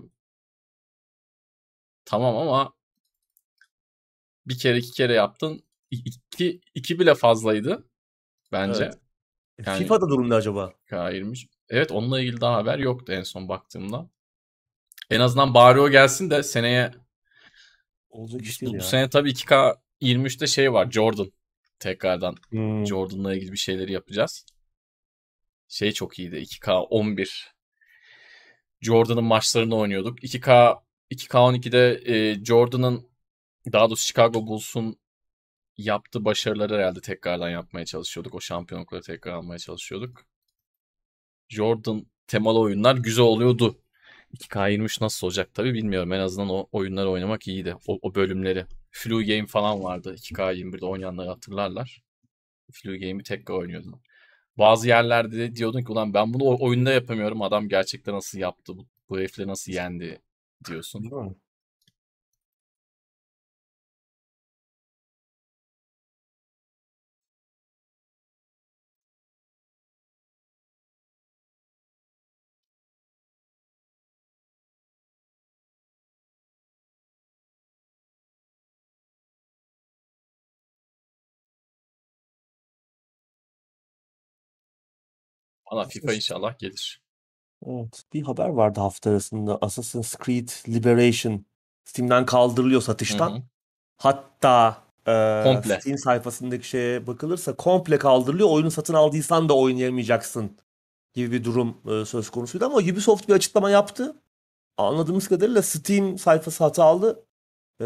tamam ama bir kere iki kere yaptın. İki, iki bile fazlaydı bence. Evet. E, Yani- FIFA'da durum ne acaba? K20. Evet onunla ilgili daha haber yoktu en son baktığımda. En azından bari o gelsin de seneye Olacak iş bu, değil bu ya. sene tabii 2K23'te şey var Jordan. Tekrardan Hmm. Jordan'la ilgili bir şeyleri yapacağız. Şey çok iyiydi. 2K11 Jordan'ın maçlarını oynuyorduk. 2K 2K12'de e, Jordan'ın daha doğrusu Chicago Bulls'un yaptığı başarıları herhalde tekrardan yapmaya çalışıyorduk. O şampiyonlukları tekrar almaya çalışıyorduk. Jordan temalı oyunlar güzel oluyordu. 2K23 nasıl olacak tabii bilmiyorum. En azından o oyunları oynamak iyiydi. O, o bölümleri. Flu Game falan vardı. 2K21'de oynayanlar hatırlarlar. Flu Game'i tekrar oynuyordum. Bazı yerlerde de diyordun ki ulan ben bunu oyunda yapamıyorum. Adam gerçekten nasıl yaptı? Bu, bu herifleri nasıl yendi diyorsun. Valla FIFA inşallah gelir. Evet. Bir haber vardı hafta arasında. Assassin's Creed Liberation Steam'den kaldırılıyor satıştan. hı. Hatta e, Komple. Steam sayfasındaki şeye bakılırsa komple kaldırılıyor. Oyunu satın aldıysan da oynayamayacaksın gibi bir durum e, söz konusuydu ama Ubisoft bir açıklama yaptı. Anladığımız kadarıyla Steam sayfası hatalı. E,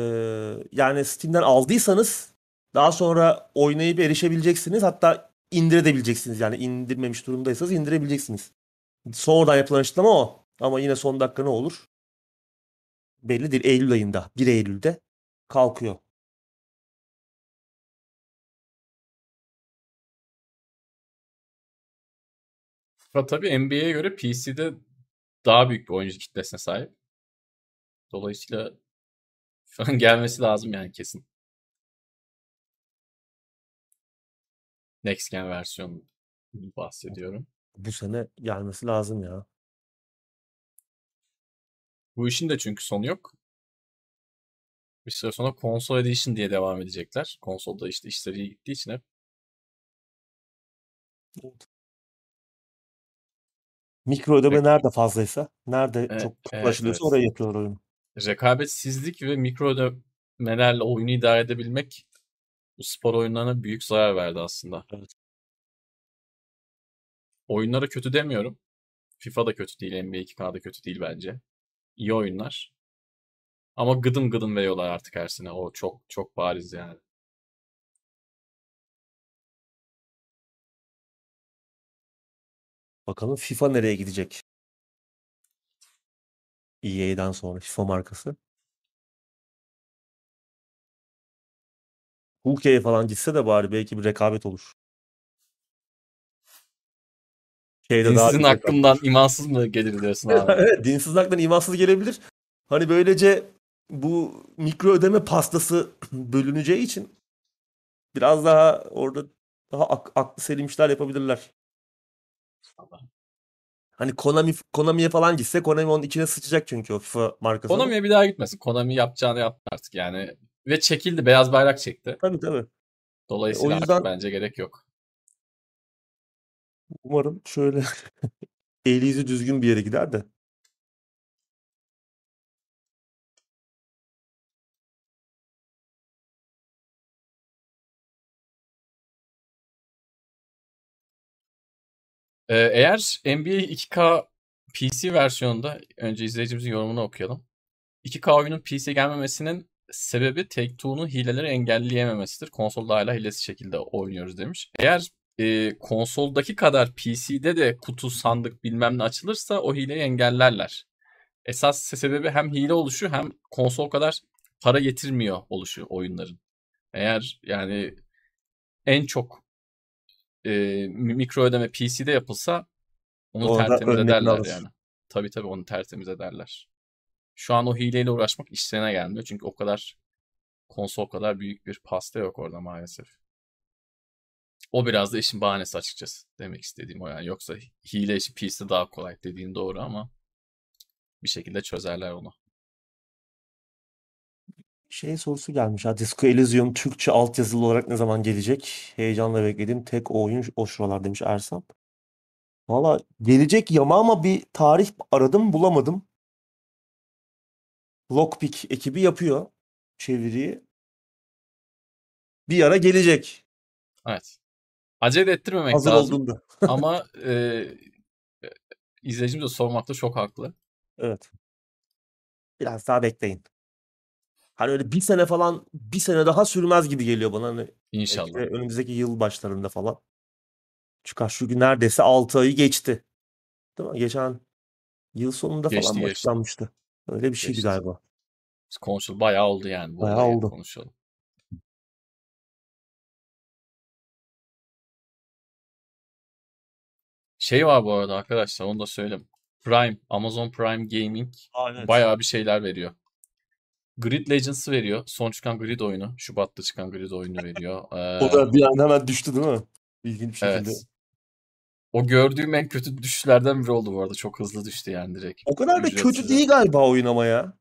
yani Steam'den aldıysanız daha sonra oynayıp erişebileceksiniz. Hatta indirebileceksiniz. Yani indirmemiş durumdaysanız indirebileceksiniz. Sonradan yapılan açıklama o. Ama yine son dakika ne olur? Belli değil. Eylül ayında. 1 Eylül'de kalkıyor. FIFA tabii NBA'ye göre PC'de daha büyük bir oyuncu kitlesine sahip. Dolayısıyla FIFA'nın gelmesi lazım yani kesin. Next Gen versiyonu bahsediyorum. Bu sene gelmesi lazım ya. Bu işin de çünkü sonu yok. Bir süre sonra Console Edition diye devam edecekler. Konsolda işte işleri iyi gittiği için hep. Mikro ödeme Peki. nerede fazlaysa, nerede Evet, çok evet, ulaşılıyorsa evet. oraya yapıyorlar oyunu. Rekabetsizlik ve mikro ödemelerle oyunu idare edebilmek bu spor oyunlarına büyük zarar verdi aslında. Evet. Oyunlara kötü demiyorum. FIFA da kötü değil, NBA 2K'da kötü değil bence. İyi oyunlar. Ama gıdım gıdım veriyorlar artık her sene. O çok çok bariz yani. Bakalım FIFA nereye gidecek? EA'den sonra FIFA markası. Hulk'e falan gitse de bari belki bir rekabet olur. Şeyde daha Dinsizin bir rekabet hakkından olur. imansız mı gelir diyorsun abi? Evet, dinsizin aklına imansız gelebilir. Hani böylece bu mikro ödeme pastası bölüneceği için biraz daha orada daha ak- aklı selim işler yapabilirler. Hani Konami Konami'ye falan gitse Konami onun içine sıçacak çünkü o FIFA markası. Konami'ye bir daha gitmesin. Konami yapacağını yaptı artık yani. Ve çekildi. Beyaz bayrak çekti. Tabii tabii. Dolayısıyla O yüzden- bence gerek yok. Umarım şöyle eli yüzü düzgün bir yere gider de. Ee, eğer NBA 2K PC versiyonunda önce izleyicimizin yorumunu okuyalım. 2K oyunun PC gelmemesinin sebebi Take-Two'nun hileleri engelleyememesidir. Konsolda hala hilesiz şekilde oynuyoruz demiş. Eğer e, konsoldaki kadar PC'de de kutu, sandık bilmem ne açılırsa o hileyi engellerler. Esas sebebi hem hile oluşu hem konsol kadar para getirmiyor oluşu oyunların. Eğer yani en çok e, mikro ödeme PC'de yapılsa onu Orada tertemiz ederler alır. yani. Tabii tabii onu tertemiz ederler. Şu an o hileyle uğraşmak işlerine gelmiyor. Çünkü o kadar konsol kadar büyük bir pasta yok orada maalesef. O biraz da işin bahanesi açıkçası. Demek istediğim o yani. Yoksa hile işi PC'de daha kolay dediğin doğru ama bir şekilde çözerler onu. Şey sorusu gelmiş ha. Disco Elysium Türkçe altyazılı olarak ne zaman gelecek? Heyecanla beklediğim tek oyun o şuralar demiş Ersap. Valla gelecek yama ama bir tarih aradım bulamadım. Lockpick ekibi yapıyor çeviriyi. Bir ara gelecek. Evet. Acele ettirmemek Hazır lazım. olduğunda. ama e, e, izleyicimiz de sormakta çok haklı. Evet. Biraz daha bekleyin. Hani öyle bir sene falan bir sene daha sürmez gibi geliyor bana. Hani İnşallah. de önümüzdeki yıl başlarında falan. Çıkar çünkü neredeyse 6 ayı geçti. Değil mi? Geçen yıl sonunda Geçti, falan geçti. açıklanmıştı. Öyle bir şeydi Geçti. galiba. Biz konuşalım. Bayağı oldu yani. Bu Bayağı olayı oldu. Konuşalım. Şey var bu arada arkadaşlar onu da söyleyeyim. Prime, Amazon Prime Gaming Aynen. bayağı bir şeyler veriyor. Grid Legends'ı veriyor. Son çıkan Grid oyunu. Şubat'ta çıkan Grid oyunu veriyor. Ee, O da bir anda hemen düştü değil mi? İlginç bir şekilde. evet. O gördüğüm en kötü düşüşlerden biri oldu bu arada. Çok hızlı düştü yani direkt. O kadar da kötü değil galiba oyun ama ya.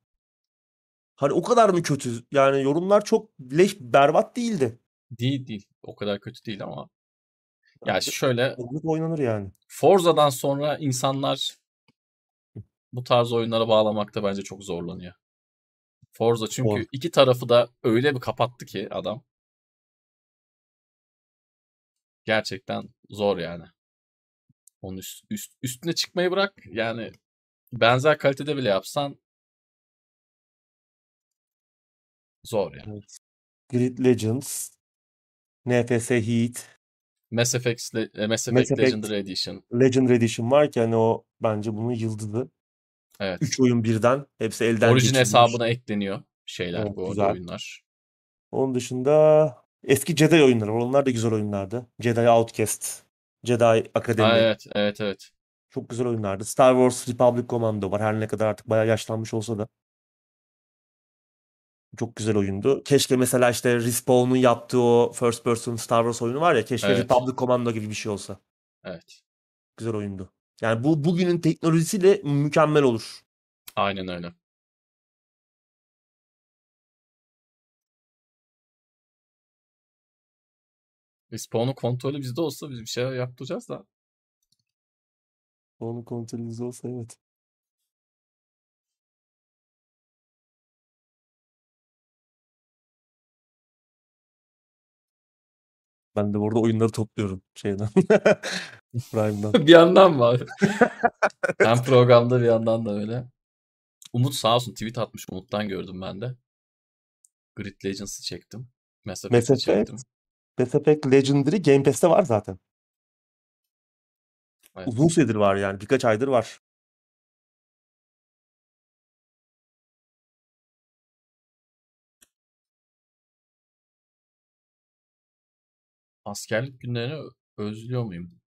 Hani o kadar mı kötü? Yani yorumlar çok leş berbat değildi. Değil değil. O kadar kötü değil ama. Ya Bence şöyle oynanır yani. Forza'dan sonra insanlar bu tarz oyunlara bağlamakta bence çok zorlanıyor. Forza çünkü Doğru. iki tarafı da öyle bir kapattı ki adam. Gerçekten zor yani. Onun üst, üst, üstüne çıkmayı bırak. Yani benzer kalitede bile yapsan zor yani. Evet. Grid Legends, NFS Heat, Mass Effect, e, Mass Effect Mass Effect Legendary Edition. Legendary Edition var ki hani o bence bunun yıldızı. Evet. 3 oyun birden. Hepsi elden Orijin geçirilmiş. hesabına ekleniyor şeyler Evet, bu güzel. oyunlar. Onun dışında eski Jedi oyunları var. Onlar da güzel oyunlardı. Jedi Outcast, Jedi Akademi. Ha, evet, evet, evet. Çok güzel oyunlardı. Star Wars Republic Commando var. Her ne kadar artık bayağı yaşlanmış olsa da. Çok güzel oyundu. Keşke mesela işte Respawn'un yaptığı o first person Star Wars oyunu var ya. Keşke Evet. Republic Commando gibi bir şey olsa. Evet. Güzel oyundu. Yani bu bugünün teknolojisiyle mükemmel olur. Aynen öyle. Respawn'un kontrolü bizde olsa biz bir şeyler yaptıracağız da. Onun kontrolünüz olsa evet. Ben de burada oyunları topluyorum şeyden. Prime'dan. bir yandan var. Hem programda bir yandan da öyle. Umut sağ olsun tweet atmış. Umut'tan gördüm ben de. Grid Legends'ı çektim. Effect'i çektim. Effect, Effect Legendary Game Pass'te var zaten. Evet. Uzun süredir var yani. Birkaç aydır var. Askerlik günlerini özlüyor muyum?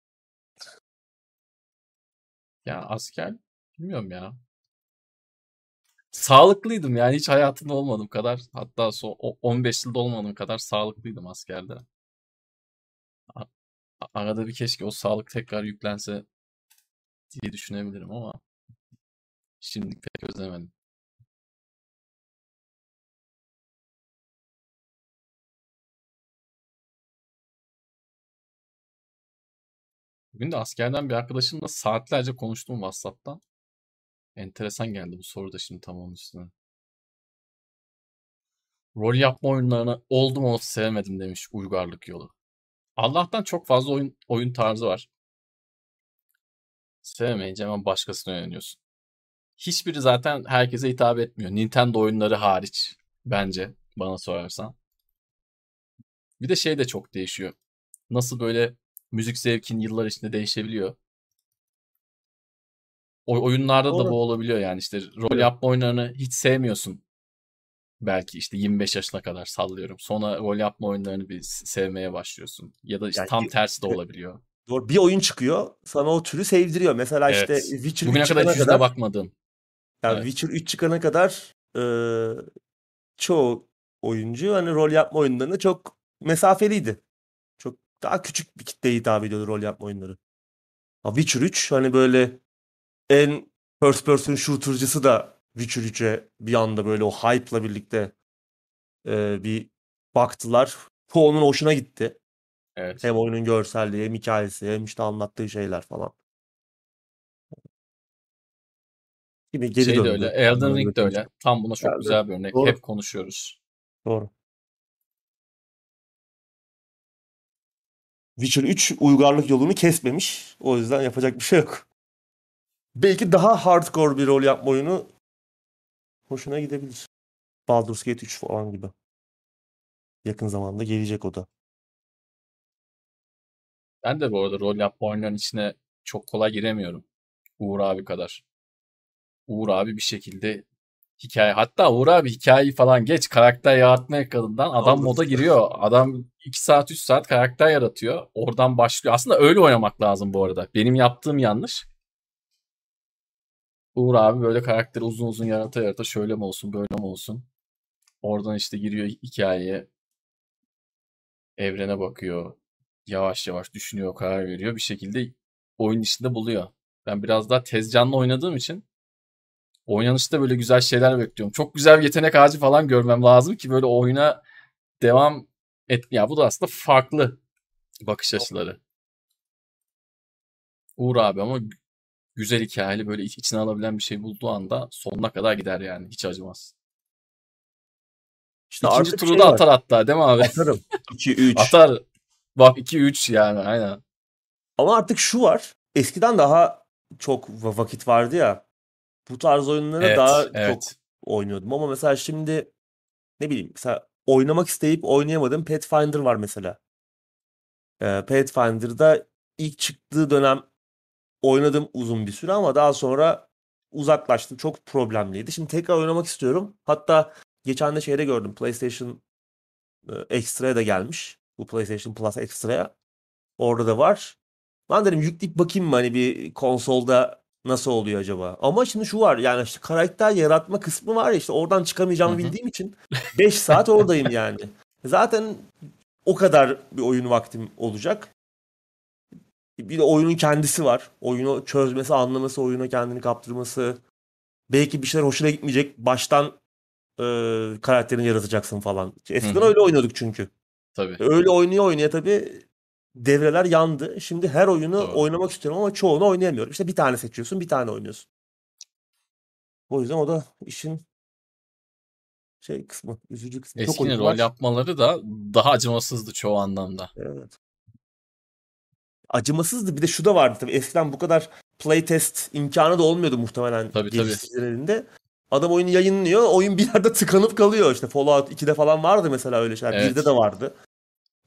Ya asker bilmiyorum ya. Sağlıklıydım yani hiç hayatımda olmadığım kadar hatta so o- 15 yılda olmadığım kadar sağlıklıydım askerde. Arada bir keşke o sağlık tekrar yüklense diye düşünebilirim ama şimdilik pek özlemedim. Bugün de askerden bir arkadaşımla saatlerce konuştum WhatsApp'tan. Enteresan geldi bu soru da şimdi tam onun üstüne. Rol yapma oyunlarını oldum olası sevmedim demiş Uygarlık Yolu. Allah'tan çok fazla oyun oyun tarzı var. Sevmeyince hemen başkasına yöneliyorsun. Hiçbiri zaten herkese hitap etmiyor. Nintendo oyunları hariç bence bana sorarsan. Bir de şey de çok değişiyor. Nasıl böyle müzik zevkin yıllar içinde değişebiliyor. O oyunlarda da Doğru. bu olabiliyor yani işte rol yapma oyunlarını hiç sevmiyorsun. Belki işte 25 yaşına kadar sallıyorum. Sonra rol yapma oyunlarını bir sevmeye başlıyorsun. Ya da işte Yani tam tersi de olabiliyor. Doğru. Bir oyun çıkıyor. Sana o türü sevdiriyor. Mesela işte Evet. Witcher Bugüne 3 kadar hiç yüzüne kadar bakmadım. Yani Evet. Witcher 3 çıkana kadar e, çoğu oyuncu hani rol yapma oyunlarına çok mesafeliydi. Çok daha küçük bir kitleye hitap ediyordu rol yapma oyunları. Ha, Witcher 3 hani böyle en first person shooter'cısı da Witcher 3'e bir anda böyle o hype'la birlikte e, bir baktılar. Çoğunun hoşuna gitti. Evet. Hem oyunun görselliği hem hikayesi hem işte anlattığı şeyler falan. Gibi geri Şey de döndü. öyle. Elden Ring de öyle. Tam buna çok Geldi. güzel bir örnek. Doğru. Hep konuşuyoruz. Doğru. Witcher 3 uygarlık yolunu kesmemiş. O yüzden yapacak bir şey yok. Belki daha hardcore bir rol yapma oyunu hoşuna gidebilir. Baldur's Gate 3 falan gibi. Yakın zamanda gelecek o da. Ben de bu arada rol yapma oyunlarının içine çok kolay giremiyorum. Uğur abi kadar. Uğur abi bir şekilde hikaye hatta Uğur abi hikayeyi falan geç karakter yaratma ekranından adam Olur. moda giriyor. Adam 2 saat 3 saat karakter yaratıyor. Oradan başlıyor. Aslında öyle oynamak lazım bu arada. Benim yaptığım yanlış. Uğur abi böyle karakteri uzun uzun yarata yarata şöyle mi olsun böyle mi olsun. Oradan işte giriyor hikayeye. Evrene bakıyor. Yavaş yavaş düşünüyor, karar veriyor. Bir şekilde oyun içinde buluyor. Ben biraz daha tez canlı oynadığım için oynanışta böyle güzel şeyler bekliyorum. Çok güzel bir yetenek ağacı falan görmem lazım ki böyle oyuna devam et. Ya bu da aslında farklı bakış açıları. Uğur abi ama güzel hikayeli böyle iç- içine alabilen bir şey bulduğu anda sonuna kadar gider yani. Hiç acımaz. İşte İkinci turu şey da var. atar hatta değil mi abi? Atarım. 2-3. Atar. Bak 2-3 yani aynen. Ama artık şu var. Eskiden daha çok va- vakit vardı ya. Bu tarz oyunları Evet, daha çok evet. oynuyordum. Ama mesela şimdi ne bileyim mesela oynamak isteyip oynayamadığım Pathfinder var mesela. Ee, Pathfinder'da ilk çıktığı dönem oynadım uzun bir süre ama daha sonra uzaklaştım. Çok problemliydi. Şimdi tekrar oynamak istiyorum. Hatta geçen de şeyde gördüm. PlayStation e, Extra'ya da gelmiş. Bu PlayStation Plus Extra'ya. Orada da var. Ben dedim yükleyip bakayım mı hani bir konsolda nasıl oluyor acaba? Ama şimdi şu var yani işte karakter yaratma kısmı var ya işte oradan çıkamayacağımı bildiğim için 5 saat oradayım yani. Zaten o kadar bir oyun vaktim olacak. Bir de oyunun kendisi var. Oyunu çözmesi, anlaması, oyuna kendini kaptırması. Belki bir şeyler hoşuna gitmeyecek. Baştan e, karakterini yaratacaksın falan. Eskiden hı. öyle oynuyorduk çünkü. Tabii. Öyle oynaya oynaya tabii devreler yandı. Şimdi her oyunu Doğru. oynamak istiyorum ama çoğunu oynayamıyorum. İşte bir tane seçiyorsun, bir tane oynuyorsun. O yüzden o da işin şey kısmı, üzücü kısmı. Çok oyun rol var. yapmaları da daha acımasızdı çoğu anlamda. Evet. Acımasızdı. Bir de şu da vardı tabii. Eskiden bu kadar playtest imkanı da olmuyordu muhtemelen Tabii tabii. geliştiricilerin elinde. Adam oyunu yayınlıyor. Oyun bir yerde tıkanıp kalıyor. İşte Fallout 2'de falan vardı mesela öyle şeyler. 1'de Evet. de vardı.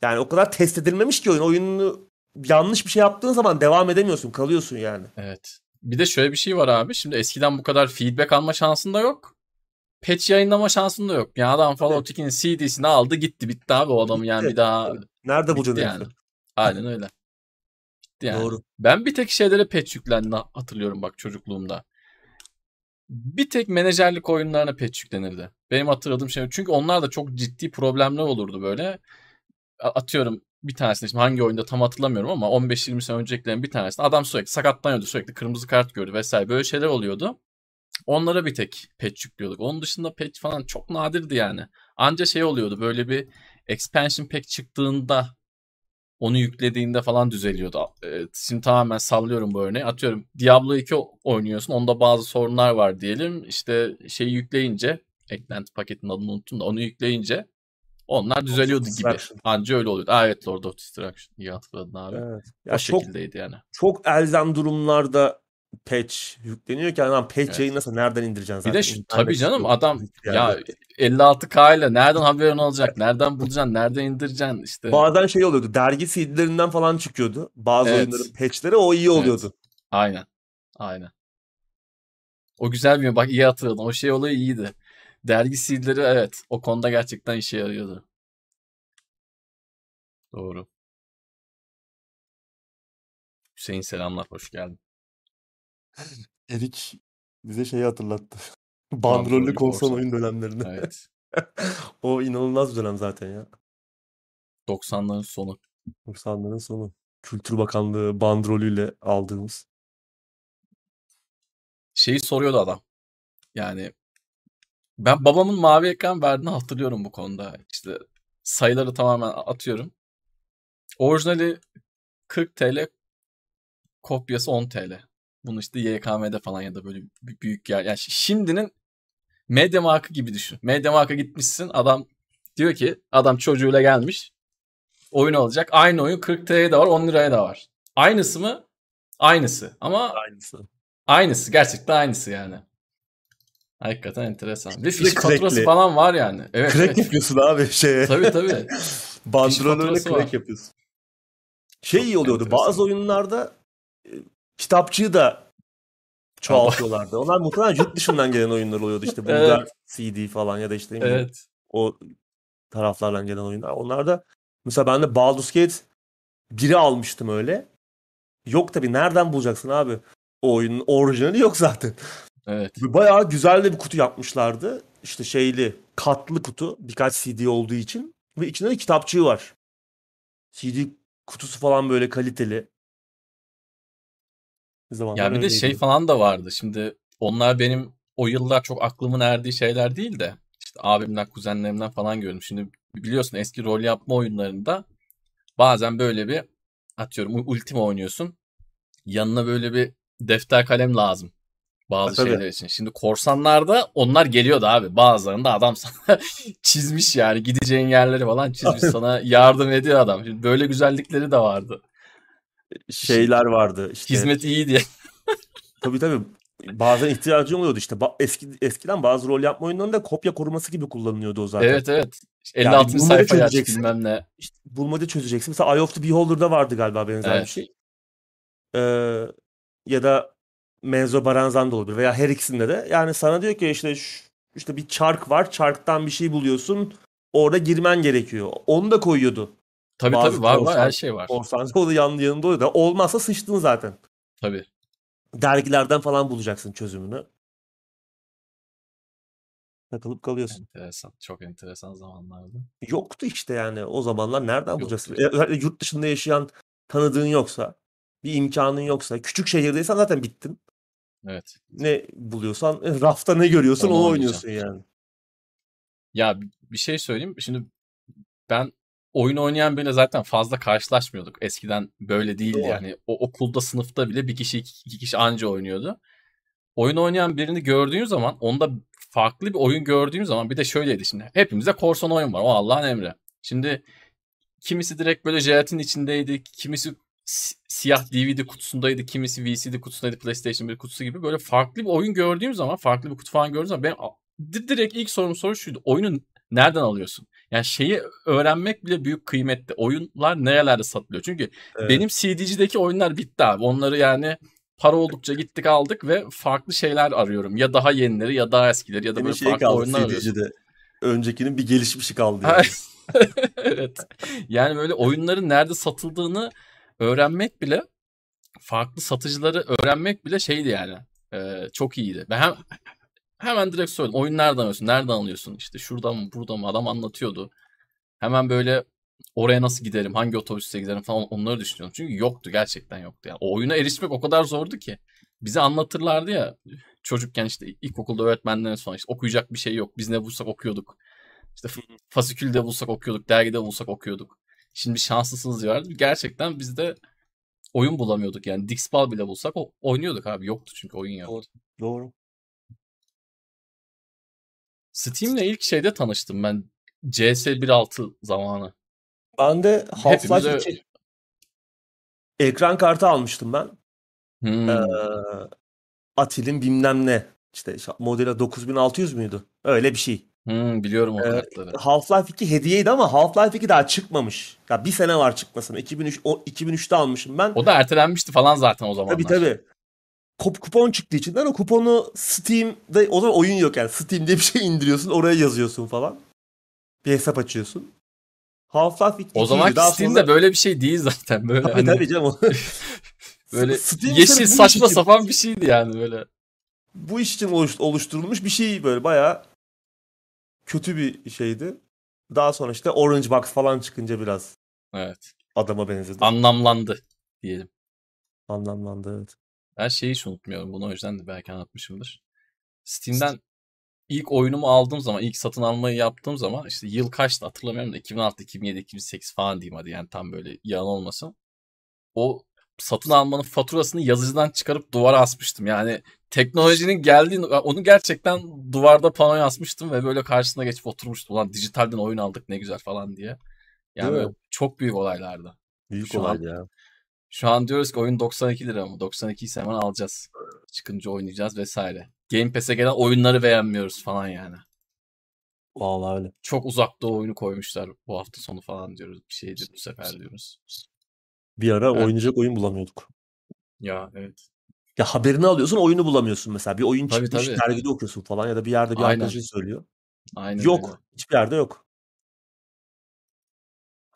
Yani o kadar test edilmemiş ki oyun. Oyunu yanlış bir şey yaptığın zaman devam edemiyorsun. Kalıyorsun yani. Evet. Bir de şöyle bir şey var abi. Şimdi eskiden bu kadar feedback alma şansın da yok. Patch yayınlama şansın da yok. Yani adam. Fallout 2'nin CD'sini aldı gitti. Bitti abi o adam yani bir daha. Nerede bulacaksın yani. Aynen öyle. Yani. Doğru. Ben bir tek şeylere patch yüklendiğini hatırlıyorum bak çocukluğumda. Bir tek menajerlik oyunlarına patch yüklenirdi. Benim hatırladığım şey. Çünkü onlar da çok ciddi problemler olurdu böyle. Atıyorum bir tanesinde şimdi hangi oyunda tam hatırlamıyorum ama 15-20 sene öncekilerin bir tanesinde adam sürekli sakatlanıyordu. Sürekli kırmızı kart gördü vesaire. Böyle şeyler oluyordu. Onlara bir tek patch yüklüyorduk. Onun dışında patch falan çok nadirdi yani. Anca şey oluyordu böyle bir expansion pack çıktığında onu yüklediğinde falan düzeliyordu. Ee, Şimdi tamamen sallıyorum bu örneği. Atıyorum Diablo 2 oynuyorsun. Onda bazı sorunlar var diyelim. İşte şeyi yükleyince eklenti paketinin adını unuttum da onu yükleyince onlar düzeliyordu gibi. Anca öyle oluyordu. Aa, evet Lord of Destruction. İyi hatırladın abi. Evet. O Ya çok şekildeydi yani. çok elzem durumlarda patch yükleniyor ki adam patch Evet. yayınlasa nereden indireceksin Bir zaten? de şu, tabii canım adam hiçbir ya yerde. 56K ile nereden haberin olacak? Nereden bulacaksın? Nereden indireceksin? İşte Bazen şey oluyordu. Dergi CD'lerinden falan çıkıyordu. Bazı Evet. oyunların patchleri o iyi Evet. oluyordu. aynen. Aynen. O güzel bir bak iyi hatırladın. O şey olayı iyiydi. Dergi CD'leri evet o konuda gerçekten işe yarıyordu. Doğru. Hüseyin selamlar hoş geldin. Erik Bize şeyi hatırlattı. Bandrollü korsan. oyun dönemlerini. Evet. O inanılmaz bir dönem zaten ya. 90'ların sonu. 90'ların sonu. Kültür Bakanlığı bandrolüyle aldığımız. Şeyi soruyordu adam. Yani ben babamın mavi ekran verdiğini hatırlıyorum bu konuda. İşte sayıları tamamen atıyorum. Orijinali 40 TL, kopyası 10 TL. Bunu işte YKM'de falan ya da böyle büyük yer. Yani şi- şimdinin Mediamarkt'ı gibi düşün. Mediamarkt'a gitmişsin adam diyor ki adam çocuğuyla gelmiş. Oyun alacak. Aynı oyun 40 TL'ye de var 10 liraya da var. Aynısı mı? Aynısı. Ama Aynısı. aynısı. Gerçekten aynısı yani. Hakikaten enteresan. Ve fiş faturası falan var yani. Evet. Crack evet. yapıyorsun abi şeye. Tabii tabii. Bandrolörle crack var. yapıyorsun. Şey Çok iyi oluyordu. enteresan. Bazı oyunlarda kitapçığı da çoğaltıyorlardı. Onlar muhtemelen yurt dışından gelen oyunlar oluyordu. İşte Bulgar Evet. CD falan ya da işte Evet. o taraflardan gelen oyunlar. Onlar da mesela ben de Baldur's Gate 1'i almıştım öyle. Yok tabii nereden bulacaksın abi? O oyunun orijinali yok zaten. Evet. Ve Bayağı güzel de bir kutu yapmışlardı. İşte şeyli, katlı kutu. Birkaç CD olduğu için. Ve içinde de kitapçığı var. CD kutusu falan böyle kaliteli. Zamanlar Ya bir de şey falan da vardı. Şimdi onlar benim o yıllar çok aklımın erdiği şeyler değil de işte abimden, kuzenlerimden falan gördüm. Şimdi biliyorsun eski rol yapma oyunlarında bazen böyle bir atıyorum Ultima oynuyorsun. Yanına böyle bir defter kalem lazım. Bazı tabii. şeyler için. Şimdi korsanlarda onlar geliyordu abi. Bazılarında adam sana çizmiş yani gideceğin yerleri falan çizmiş sana yardım ediyor adam. Şimdi böyle güzellikleri de vardı. Şeyler vardı işte. Hizmet iyi diye. Tabii tabii. Bazen ihtiyacı oluyordu işte. Ba- Eski, eskiden bazı rol yapma oyunlarında kopya koruması gibi kullanılıyordu o zaten. Evet evet. İşte Yani 56. bunları sayfayı aç bilmem ne. İşte bulmaca çözeceksin. Mesela Eye of the Beholder'da vardı galiba benzer bir Evet. şey. Ee, ya da Menzo Baranzan da olabilir. Veya her ikisinde de. Yani sana diyor ki işte işte bir çark var. Çarktan bir şey buluyorsun. Orada girmen gerekiyor. Onu da koyuyordu. Tabii Bazı tabii var var her şey var. Korsancı o da yan, yanında oluyordu. Olmazsa sıçtın zaten. Tabii. Dergilerden falan bulacaksın çözümünü. Takılıp kalıyorsun. Enteresan. Çok enteresan zamanlardı. Yoktu işte yani o zamanlar nereden Yoktu. bulacaksın? Özellikle yurt dışında yaşayan tanıdığın yoksa, bir imkanın yoksa, küçük şehirdeysen zaten bittin. Evet. Ne buluyorsan, e, rafta ne görüyorsun Onu onu oynuyorsun yani. Ya bi- bir şey söyleyeyim. Şimdi ben oyun oynayan biriyle zaten fazla karşılaşmıyorduk. Eskiden böyle değildi Doğru. yani. O okulda sınıfta bile bir kişi iki, iki kişi anca oynuyordu. Oyun oynayan birini gördüğün zaman onda farklı bir oyun gördüğüm zaman bir de şöyleydi şimdi. Hepimizde korsan oyun var. O Allah'ın emri. Şimdi kimisi direkt böyle jelatin içindeydi. Kimisi si- siyah DVD kutusundaydı. Kimisi VCD kutusundaydı. PlayStation 1 kutusu gibi. Böyle farklı bir oyun gördüğüm zaman, farklı bir kutu falan gördüğüm zaman ben di- direkt ilk sorum soru şuydu. Oyunu nereden alıyorsun? Yani şeyi öğrenmek bile büyük kıymetli. Oyunlar nerelerde satılıyor? Çünkü Evet. benim CD'cideki oyunlar bitti abi. Onları yani para oldukça gittik aldık ve farklı şeyler arıyorum. Ya daha yenileri ya daha eskileri ya da Senin böyle şey farklı kaldı oyunlar arıyorum. CD'cide. Öncekinin bir gelişmişi kaldı yani. evet. Yani böyle oyunların nerede satıldığını öğrenmek bile farklı satıcıları öğrenmek bile şeydi yani. Ee, çok iyiydi. Ben hem, hemen direkt söyledim. Oyun nereden alıyorsun? Nereden alıyorsun? İşte şuradan mı buradan mı? Adam anlatıyordu. Hemen böyle oraya nasıl giderim? Hangi otobüste giderim falan onları düşünüyorum. Çünkü yoktu gerçekten yoktu. Yani o oyuna erişmek o kadar zordu ki. Bize anlatırlardı ya çocukken işte ilkokulda öğretmenlerin sonra işte okuyacak bir şey yok. Biz ne bulsak okuyorduk. İşte fasikülde bulsak okuyorduk, dergide bulsak okuyorduk. Şimdi şanslısınız diyorlardı. Gerçekten biz de oyun bulamıyorduk yani. Dixball bile bulsak o, oynuyorduk abi. Yoktu çünkü oyun yoktu. Doğru. Steam'le ilk şeyde tanıştım ben. CS 1.6 zamanı. Ben de Half-Life Hepimize- 2 ekran kartı almıştım ben. Hmm. Ee, Atil'in bilmem ne. İşte modeli 9600 müydü? Öyle bir şey. Hmm, biliyorum o Ee, kartları. Half-Life 2 hediyeydi ama Half-Life 2 daha çıkmamış. Ya bir sene var çıkmasına. 2003 o 2003'te almışım ben. O da ertelenmişti falan zaten o zamanlar. Tabii tabii. Kup- kupon çıktı içinden. O kuponu Steam'de o zaman oyun yok yani. Steam diye bir şey indiriyorsun. Oraya yazıyorsun falan. Bir hesap açıyorsun. Half-Life 2 O zaman daha Steam'de sonra- böyle bir şey değil zaten. Böyle Tabii hani tabii canım. böyle Steam yeşil saçma için- sapan bir şeydi yani böyle. bu iş için oluş- oluşturulmuş bir şey böyle bayağı kötü bir şeydi. Daha sonra işte Orange Box falan çıkınca biraz Evet. adama benzedi. Anlamlandı diyelim. Anlamlandı evet. Ben şeyi hiç unutmuyorum. Bunu o yüzden de belki anlatmışımdır. Steam'den ilk oyunumu aldığım zaman, ilk satın almayı yaptığım zaman işte yıl kaçtı hatırlamıyorum da 2006, 2007, 2008 falan diyeyim hadi yani tam böyle yalan olmasın. O satın almanın faturasını yazıcıdan çıkarıp duvara asmıştım. Yani teknolojinin geldiğini, onu gerçekten duvarda panoya asmıştım ve böyle karşısına geçip oturmuştum. Ulan dijitalden oyun aldık ne güzel falan diye. Yani çok büyük olaylardı. Büyük Şu an- olaydı ya. Şu an diyoruz ki oyun 92 lira mı? 92 ise hemen alacağız. Çıkınca oynayacağız vesaire. Game Pass'e gelen oyunları beğenmiyoruz falan yani. Vallahi öyle. Çok uzakta oyunu koymuşlar bu hafta sonu falan diyoruz. Bir şeydir bu sefer diyoruz. Bir ara Evet. oynayacak oyun bulamıyorduk. Ya evet. Ya haberini alıyorsun oyunu bulamıyorsun mesela. Bir oyun Tabii, çıkmış tabii. dergide okuyorsun falan ya da bir yerde bir Aynen. arkadaşın söylüyor. Aynen yok. öyle. Hiçbir yerde yok.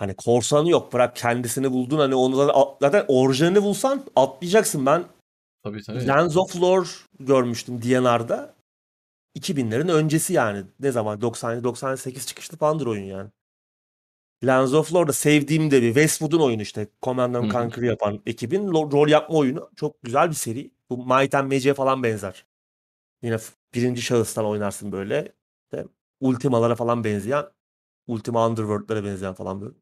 Hani korsanı yok. Bırak kendisini buldun hani onu zaten, zaten orijinalini bulsan atlayacaksın. Ben Tabii tabii. Lands of Lore görmüştüm DNR'da. 2000'lerin öncesi yani. Ne zaman? 97-98 çıkışlı falandır oyun yani. Lands of Lore'da sevdiğim de bir Westwood'un oyunu işte. Command and. Conquer yapan ekibin rol yapma oyunu. Çok güzel bir seri. Bu Might and Magic'e falan benzer. Yine birinci şahıstan oynarsın böyle. İşte Ultima'lara falan benzeyen. Ultima Underworld'lara benzeyen falan böyle.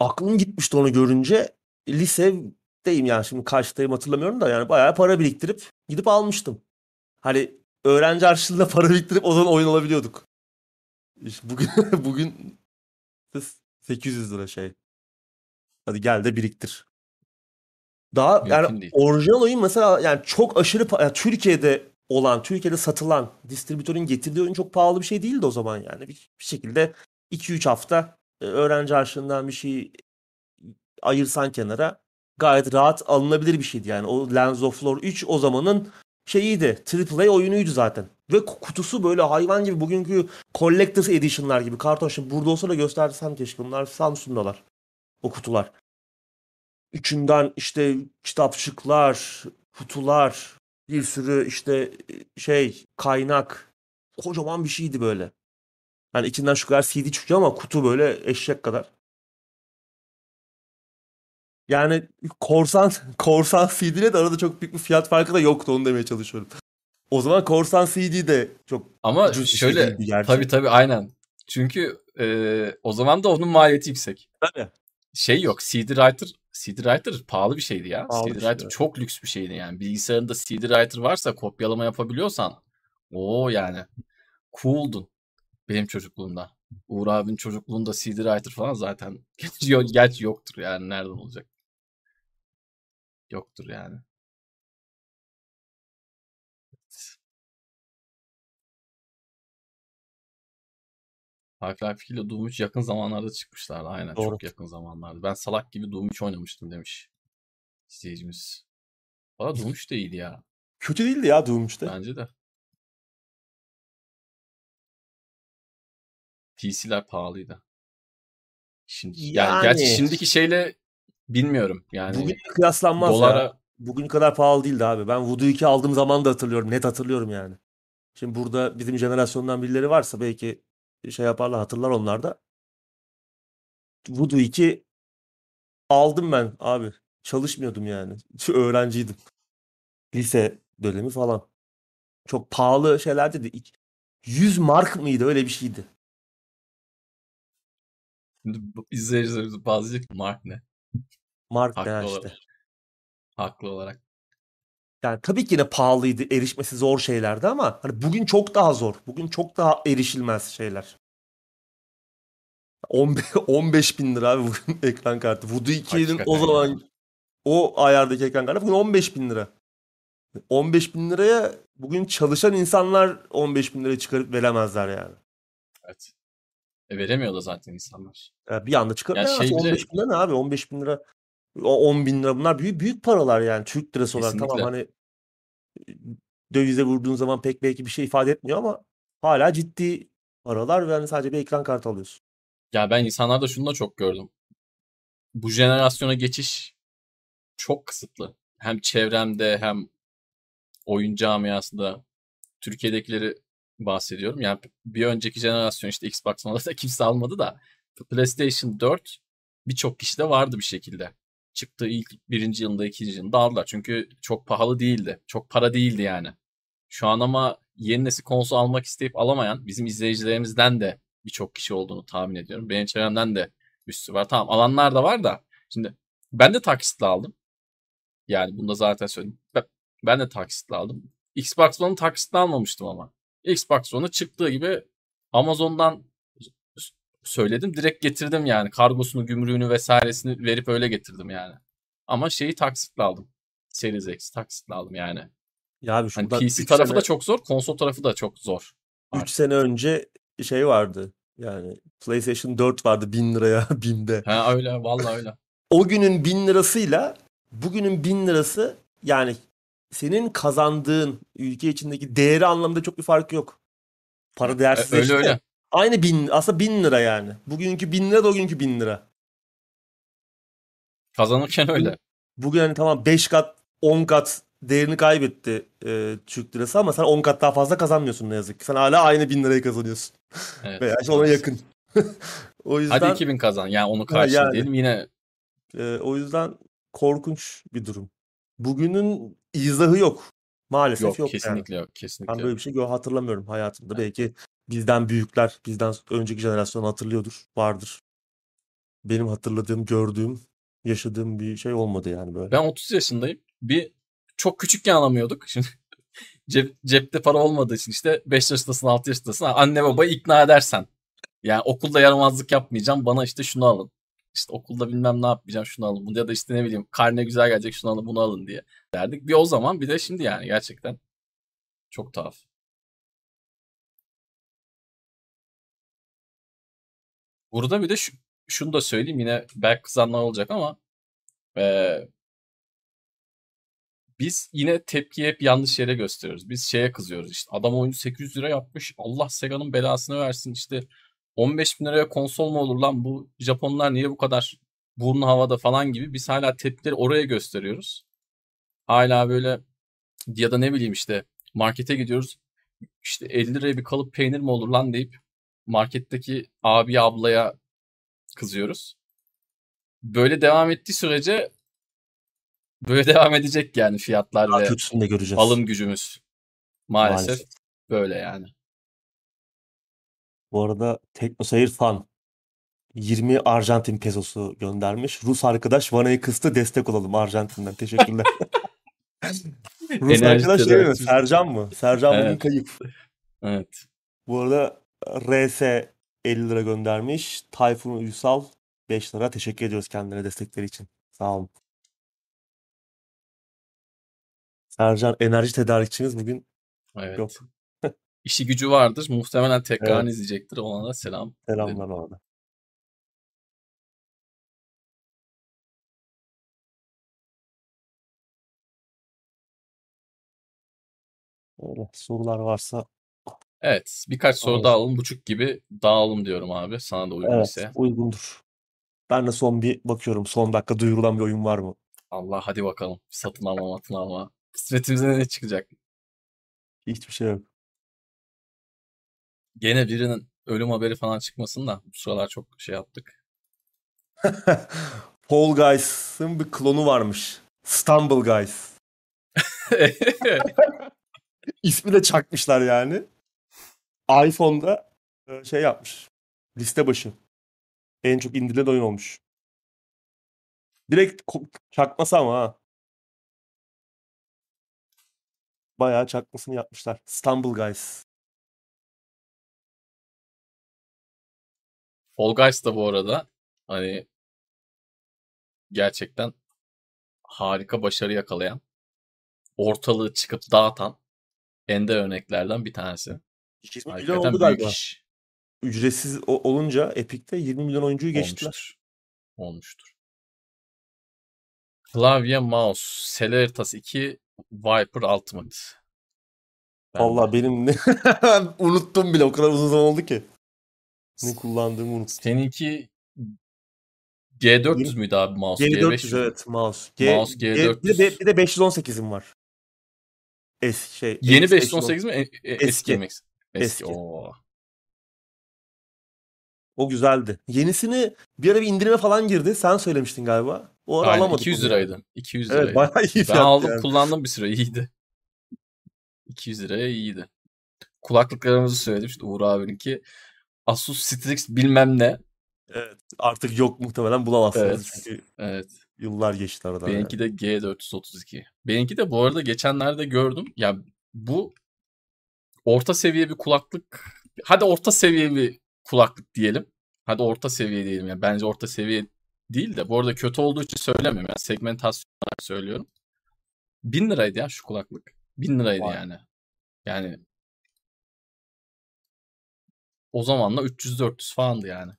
Aklım gitmişti onu görünce. Lisedeyim yani şimdi kaçtayım hatırlamıyorum da yani bayağı para biriktirip gidip almıştım. Hani öğrenci harçlığında para biriktirip o zaman oyun alabiliyorduk. İşte bugün bugün 800 lira şey. Hadi gel de biriktir. Daha Mümkün yani değil. orijinal oyun mesela yani çok aşırı yani Türkiye'de olan, Türkiye'de satılan distribütörün getirdiği oyun çok pahalı bir şey değildi o zaman yani. Bir, bir şekilde 2-3 hafta öğrenci harçlığından bir şey ayırsan kenara gayet rahat alınabilir bir şeydi yani. O Lands of Lore 3 o zamanın şeyiydi. AAA oyunuydu zaten. Ve kutusu böyle hayvan gibi bugünkü Collector's Edition'lar gibi. Karton şimdi burada olsa da göstersem keşke. Bunlar Samsung'dalar. O kutular. Üçünden işte kitapçıklar, kutular, bir sürü işte şey kaynak. Kocaman bir şeydi böyle. Yani içinden şu kadar CD çıkıyor ama kutu böyle eşek kadar. Yani korsan korsan CD ile de arada çok büyük bir fiyat farkı da yoktu onu demeye çalışıyorum. O zaman korsan CD de çok Ama şey şöyle gerçi. tabii tabii aynen. Çünkü e, o zaman da onun maliyeti yüksek. Tabii. Şey yok. CD Writer CD Writer pahalı bir şeydi ya. Pahalı CD şey, Writer evet. çok lüks bir şeydi yani. Bilgisayarında CD Writer varsa kopyalama yapabiliyorsan o yani cool'dun benim çocukluğumda. Uğur abinin çocukluğunda CD Writer falan zaten gerçi yoktur yani nereden olacak? Yoktur yani. Half-Life 2 ile Doom 3 yakın zamanlarda çıkmışlardı. Aynen Doğru. çok yakın zamanlarda. Ben salak gibi Doom 3 oynamıştım demiş izleyicimiz. Valla Doom 3 de iyiydi ya. Kötü değildi ya Doom işte. Bence de. PC'ler pahalıydı. Şimdi yani, Yani. gerçi şimdiki şeyle bilmiyorum. Yani Bugün kıyaslanmaz dolara ya. Bugün kadar pahalı değildi abi. Ben Voodoo 2 aldığım zaman da hatırlıyorum. Net hatırlıyorum yani. Şimdi burada bizim jenerasyondan birileri varsa belki şey yaparlar hatırlar onlar da. Voodoo 2 aldım ben abi. Çalışmıyordum yani. Öğrenciydim. Lise dönemi falan. Çok pahalı şeyler dedi. 100 mark mıydı öyle bir şeydi. Şimdi izleyicilerimiz bazı diyecek Mark ne? Mark Haklı ne olarak. işte. Haklı olarak. Yani tabii ki yine pahalıydı. Erişmesi zor şeylerdi ama hani bugün çok daha zor. Bugün çok daha erişilmez şeyler. 15, 15 bin lira abi bugün ekran kartı. Voodoo 2'nin Hakikaten o zaman o ayardaki ekran kartı bugün 15 bin lira. 15 bin liraya bugün çalışan insanlar 15 bin liraya çıkarıp veremezler yani. Evet. E, veremiyor da zaten insanlar. Ya bir anda çıkarıp Ya şey bile- 15 bin lira ne abi? 15 bin lira o 10 bin lira bunlar büyük büyük paralar yani Türk lirası olarak. Tamam Kesinlikle. hani dövize vurduğun zaman pek belki bir şey ifade etmiyor ama hala ciddi paralar ve hani sadece bir ekran kartı alıyorsun. Ya ben insanlarda şunu da çok gördüm. Bu jenerasyona geçiş çok kısıtlı. Hem çevremde hem oyun camiasında Türkiye'dekileri bahsediyorum. Yani bir önceki jenerasyon işte Xbox da kimse almadı da PlayStation 4 birçok kişi de vardı bir şekilde. Çıktığı ilk birinci yılında ikinci yılında aldılar. Çünkü çok pahalı değildi. Çok para değildi yani. Şu an ama yeni nesil konsol almak isteyip alamayan bizim izleyicilerimizden de birçok kişi olduğunu tahmin ediyorum. Benim çevremden de üstü var. Tamam alanlar da var da şimdi ben de taksitle aldım. Yani bunu da zaten söyledim. Ben, ben de taksitle aldım. Xbox One'u taksitle almamıştım ama. Xbox One'u çıktığı gibi Amazon'dan söyledim. Direkt getirdim yani. Kargosunu, gümrüğünü vesairesini verip öyle getirdim yani. Ama şeyi taksitle aldım. Series X taksitle aldım yani. Ya abi hani PC tarafı sene, da çok zor, konsol tarafı da çok zor. 3 sene önce şey vardı. Yani PlayStation 4 vardı 1000 liraya BİM'de. Ha öyle vallahi öyle. o günün 1000 lirasıyla bugünün 1000 lirası yani senin kazandığın ülke içindeki değeri anlamında çok bir fark yok. Para değersizleşti. Öyle öyle. Aynı bin, aslında bin lira yani. Bugünkü bin lira da o günkü bin lira. Kazanırken öyle. Bugün hani tamam 5 kat 10 kat değerini kaybetti e, Türk lirası ama sen 10 kat daha fazla kazanmıyorsun ne yazık ki. Sen hala aynı bin lirayı kazanıyorsun. Evet, Veya işte ona yakın. o yüzden Hadi 2000 kazan. Yani onu karşılayalım yani, yine. E, o yüzden korkunç bir durum. Bugünün izahı yok. Maalesef yok. Yok kesinlikle yani. yok. Kesinlikle ben böyle bir şey hatırlamıyorum hayatımda. Evet. Belki bizden büyükler, bizden önceki jenerasyon hatırlıyordur, vardır. Benim hatırladığım, gördüğüm, yaşadığım bir şey olmadı yani böyle. Ben 30 yaşındayım. Bir çok küçükken alamıyorduk. Şimdi cep, cepte para olmadığı için işte 5 yaşındasın 6 yaşındasın anne babayı ikna edersen. Yani okulda yaramazlık yapmayacağım bana işte şunu alın. İşte okulda bilmem ne yapmayacağım şunu alın. Bunu ya da işte ne bileyim karne güzel gelecek şunu alın bunu alın diye derdik. Bir o zaman bir de şimdi yani gerçekten çok tuhaf. Burada bir de şu, şunu da söyleyeyim yine belki kızanlar olacak ama ee, biz yine tepkiyi hep yanlış yere gösteriyoruz. Biz şeye kızıyoruz işte adam oyunu 800 lira yapmış Allah Sega'nın belasını versin işte 15 bin liraya konsol mu olur lan bu Japonlar niye bu kadar burnu havada falan gibi biz hala tepkileri oraya gösteriyoruz. Hala böyle ya da ne bileyim işte markete gidiyoruz işte 50 liraya bir kalıp peynir mi olur lan deyip marketteki abi ablaya kızıyoruz. Böyle devam ettiği sürece böyle devam edecek yani fiyatlar Daha ve de göreceğiz. alım gücümüz. Maalesef, Maalesef böyle yani. Bu arada Teknoseyir Fan 20 Arjantin pesosu göndermiş. Rus arkadaş vanayı kıstı destek olalım Arjantin'den. Teşekkürler. Rus arkadaş değil mi? Sercan mı? Sercan evet. bugün kayıp. Evet. Bu arada RS 50 lira göndermiş. Tayfun Uysal 5 lira. Teşekkür ediyoruz kendine destekleri için. Sağ olun. Sercan enerji tedarikçimiz bugün evet. yok. İşi gücü vardır. Muhtemelen tekrar evet. izleyecektir. Ona da selam. Selamlar ona Öyle sorular varsa Evet. Birkaç soru daha alalım. Buçuk gibi dağılalım diyorum abi. Sana da uygun Evet, ise. uygundur. Ben de son bir bakıyorum. Son dakika duyurulan bir oyun var mı? Allah hadi bakalım. Satın alma matın alma. Kısmetimize ne çıkacak? Hiçbir şey yok. Gene birinin ölüm haberi falan çıkmasın da bu sıralar çok şey yaptık. Paul Guys'ın bir klonu varmış. Stumble Guys. İsmi de çakmışlar yani iPhone'da e, şey yapmış. Liste başı. En çok indirilen oyun olmuş. Direkt çakması ama ha. Bayağı çakmasını yapmışlar. Stumble Guys. Fall Guys da bu arada hani gerçekten harika başarı yakalayan, ortalığı çıkıp dağıtan ender örneklerden bir tanesi. 20 milyon oldu galiba. Iş. Ücretsiz olunca Epic'te 20 milyon oyuncuyu geçtiler. Olmuştur. Olmuştur. Klavye, mouse, Celeritas 2, Viper Ultimate. Ben Valla benim ne... unuttum bile o kadar uzun zaman oldu ki. Ne kullandığımı unuttum. Seninki G400 müydü abi mouse? G400 G500 evet mouse. G, mouse G400. Bir de, bir de 518'im var. Es şey Yeni MX 518 mi? E- e- eski Eski. Eski. Eski. Oo. O güzeldi. Yenisini bir ara bir indirime falan girdi. Sen söylemiştin galiba. O ara Aynen, alamadık 200 onu yani. liraydı. 200 Evet liraydı. bayağı iyi ben aldım yani. kullandım bir süre iyiydi. 200 liraya iyiydi. Kulaklıklarımızı söyledim. İşte Uğur abininki Asus Strix bilmem ne. Evet. Artık yok muhtemelen bulamazsınız. Evet. Çünkü Evet. yıllar geçti aradan. yani. Benimki de G432. Benimki de bu arada geçenlerde gördüm. Ya bu orta seviye bir kulaklık. Hadi orta seviye bir kulaklık diyelim. Hadi orta seviye diyelim. Yani bence orta seviye değil de bu arada kötü olduğu için söylemiyorum. Yani segmentasyon olarak söylüyorum. 1000 liraydı ya şu kulaklık. 1000 liraydı Vay. yani. Yani o zamanla 300-400 falandı yani.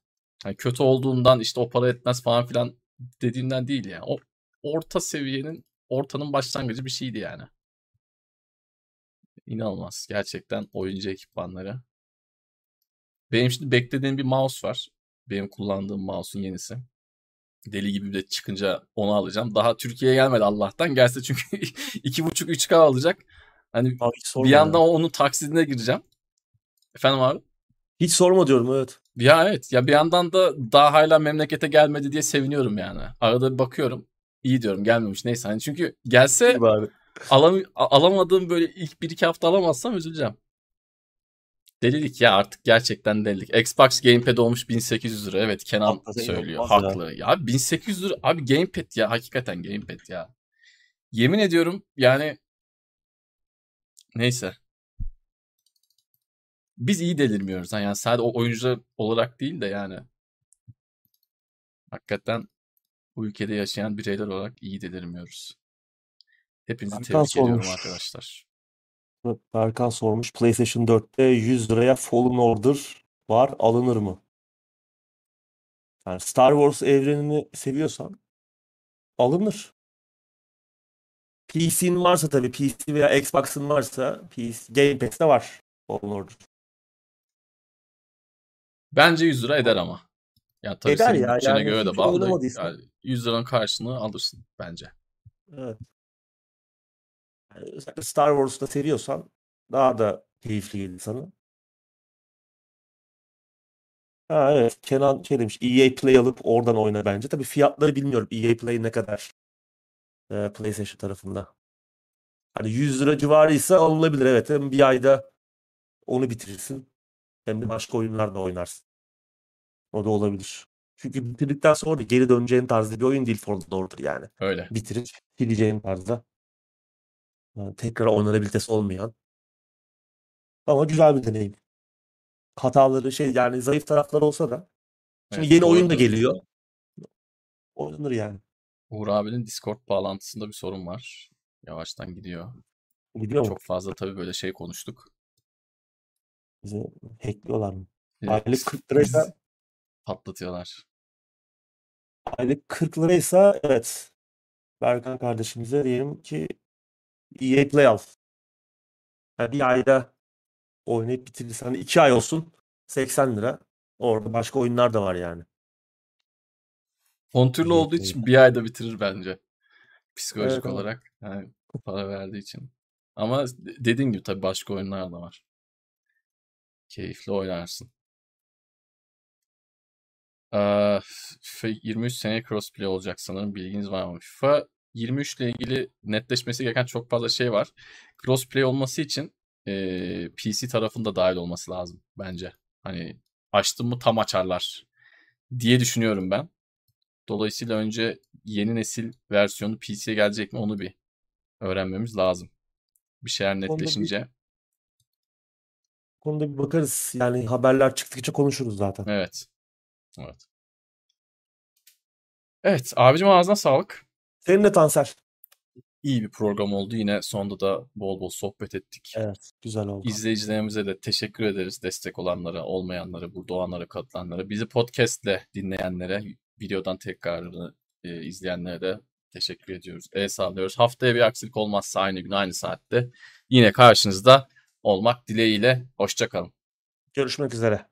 yani. Kötü olduğundan işte o para etmez falan filan dediğimden değil yani. O orta seviyenin ortanın başlangıcı bir şeydi yani. İnanılmaz. Gerçekten oyuncu ekipmanları. Benim şimdi beklediğim bir mouse var. Benim kullandığım mouse'un yenisi. Deli gibi de çıkınca onu alacağım. Daha Türkiye'ye gelmedi Allah'tan. Gelse çünkü 2.5-3K alacak. Hani Abi bir ya. yandan onun taksidine gireceğim. Efendim abi? Hiç sorma diyorum evet. Ya evet. Ya bir yandan da daha hala memlekete gelmedi diye seviniyorum yani. Arada bir bakıyorum. İyi diyorum gelmemiş. Neyse hani çünkü gelse alam alamadığım böyle ilk bir iki hafta alamazsam üzüleceğim. Delilik ya artık gerçekten delilik. Xbox Gamepad olmuş 1800 lira. Evet Kenan Hakikaten söylüyor. ya. Haklı. Ya. abi 1800 lira. Abi Gamepad ya. Hakikaten Gamepad ya. Yemin ediyorum yani neyse. Biz iyi delirmiyoruz. ha. Yani sadece o oyuncu olarak değil de yani hakikaten bu ülkede yaşayan bireyler olarak iyi delirmiyoruz. Hepinizi Hakan tebrik ediyorum sormuş. arkadaşlar. Berkan sormuş. PlayStation 4'te 100 liraya Fallen Order var. Alınır mı? Yani Star Wars evrenini seviyorsan alınır. PC'nin varsa tabii PC veya Xbox'ın varsa PC, Game Pass'te var Fallen Order. Bence 100 lira eder ama. Ya tabii Eder senin ya, bütçene yani göre de bağlı. da. Yani 100 liranın karşılığını alırsın bence. Evet. Yani Star Wars'ta seviyorsan daha da keyifli gelir sana. Ha evet Kenan şey demiş EA Play alıp oradan oyna bence. Tabii fiyatları bilmiyorum. EA Play ne kadar e, PlayStation tarafında. Hani 100 lira civarıysa alınabilir evet. Hem bir ayda onu bitirirsin. Hem de başka oyunlar da oynarsın. O da olabilir. Çünkü bitirdikten sonra da geri döneceğin tarzda bir oyun değil Fallen Order yani. Öyle. Bitirip sileceğin tarzda. Yani tekrar oynanabilitesi olmayan. Ama güzel bir deneyim. Hataları şey yani zayıf tarafları olsa da. Şimdi Evet, yeni oyun da geliyor. Oynanır yani. Uğur abinin Discord bağlantısında bir sorun var. Yavaştan gidiyor. Gidiyor mu? Çok fazla tabii böyle şey konuştuk. Bizi hackliyorlar mı? Evet, Aylık 40 liraysa patlatıyorlar. aylık 40 liraysa evet. Berkan kardeşimize diyelim ki EA Play al. Yani bir ayda oynayıp bitirirsen iki ay olsun 80 lira. Orada başka oyunlar da var yani. Kontürlü olduğu için bir ayda bitirir bence. Psikolojik Evet, olarak. Yani para verdiği için. Ama de- dediğin gibi tabii başka oyunlar da var. Keyifli oynarsın. Ee, FIFA 23 seneye crossplay olacak sanırım. Bilginiz var mı? FIFA 23 ile ilgili netleşmesi gereken çok fazla şey var. Crossplay olması için e, PC tarafında dahil olması lazım bence. Hani açtım mı tam açarlar diye düşünüyorum ben. Dolayısıyla önce yeni nesil versiyonu PC'ye gelecek mi onu bir öğrenmemiz lazım. Bir şeyler netleşince. Konuda bir bakarız. Yani haberler çıktıkça konuşuruz zaten. Evet. Evet. Evet abicim ağzına sağlık. Senin de Tansel. İyi bir program oldu. Yine sonunda da bol bol sohbet ettik. Evet. Güzel oldu. İzleyicilerimize de teşekkür ederiz. Destek olanlara, olmayanlara, burada olanlara, katılanlara. Bizi podcastle dinleyenlere, videodan tekrarını e, izleyenlere de teşekkür ediyoruz. El sağlıyoruz. Haftaya bir aksilik olmazsa aynı gün aynı saatte yine karşınızda olmak dileğiyle. Hoşçakalın. Görüşmek üzere.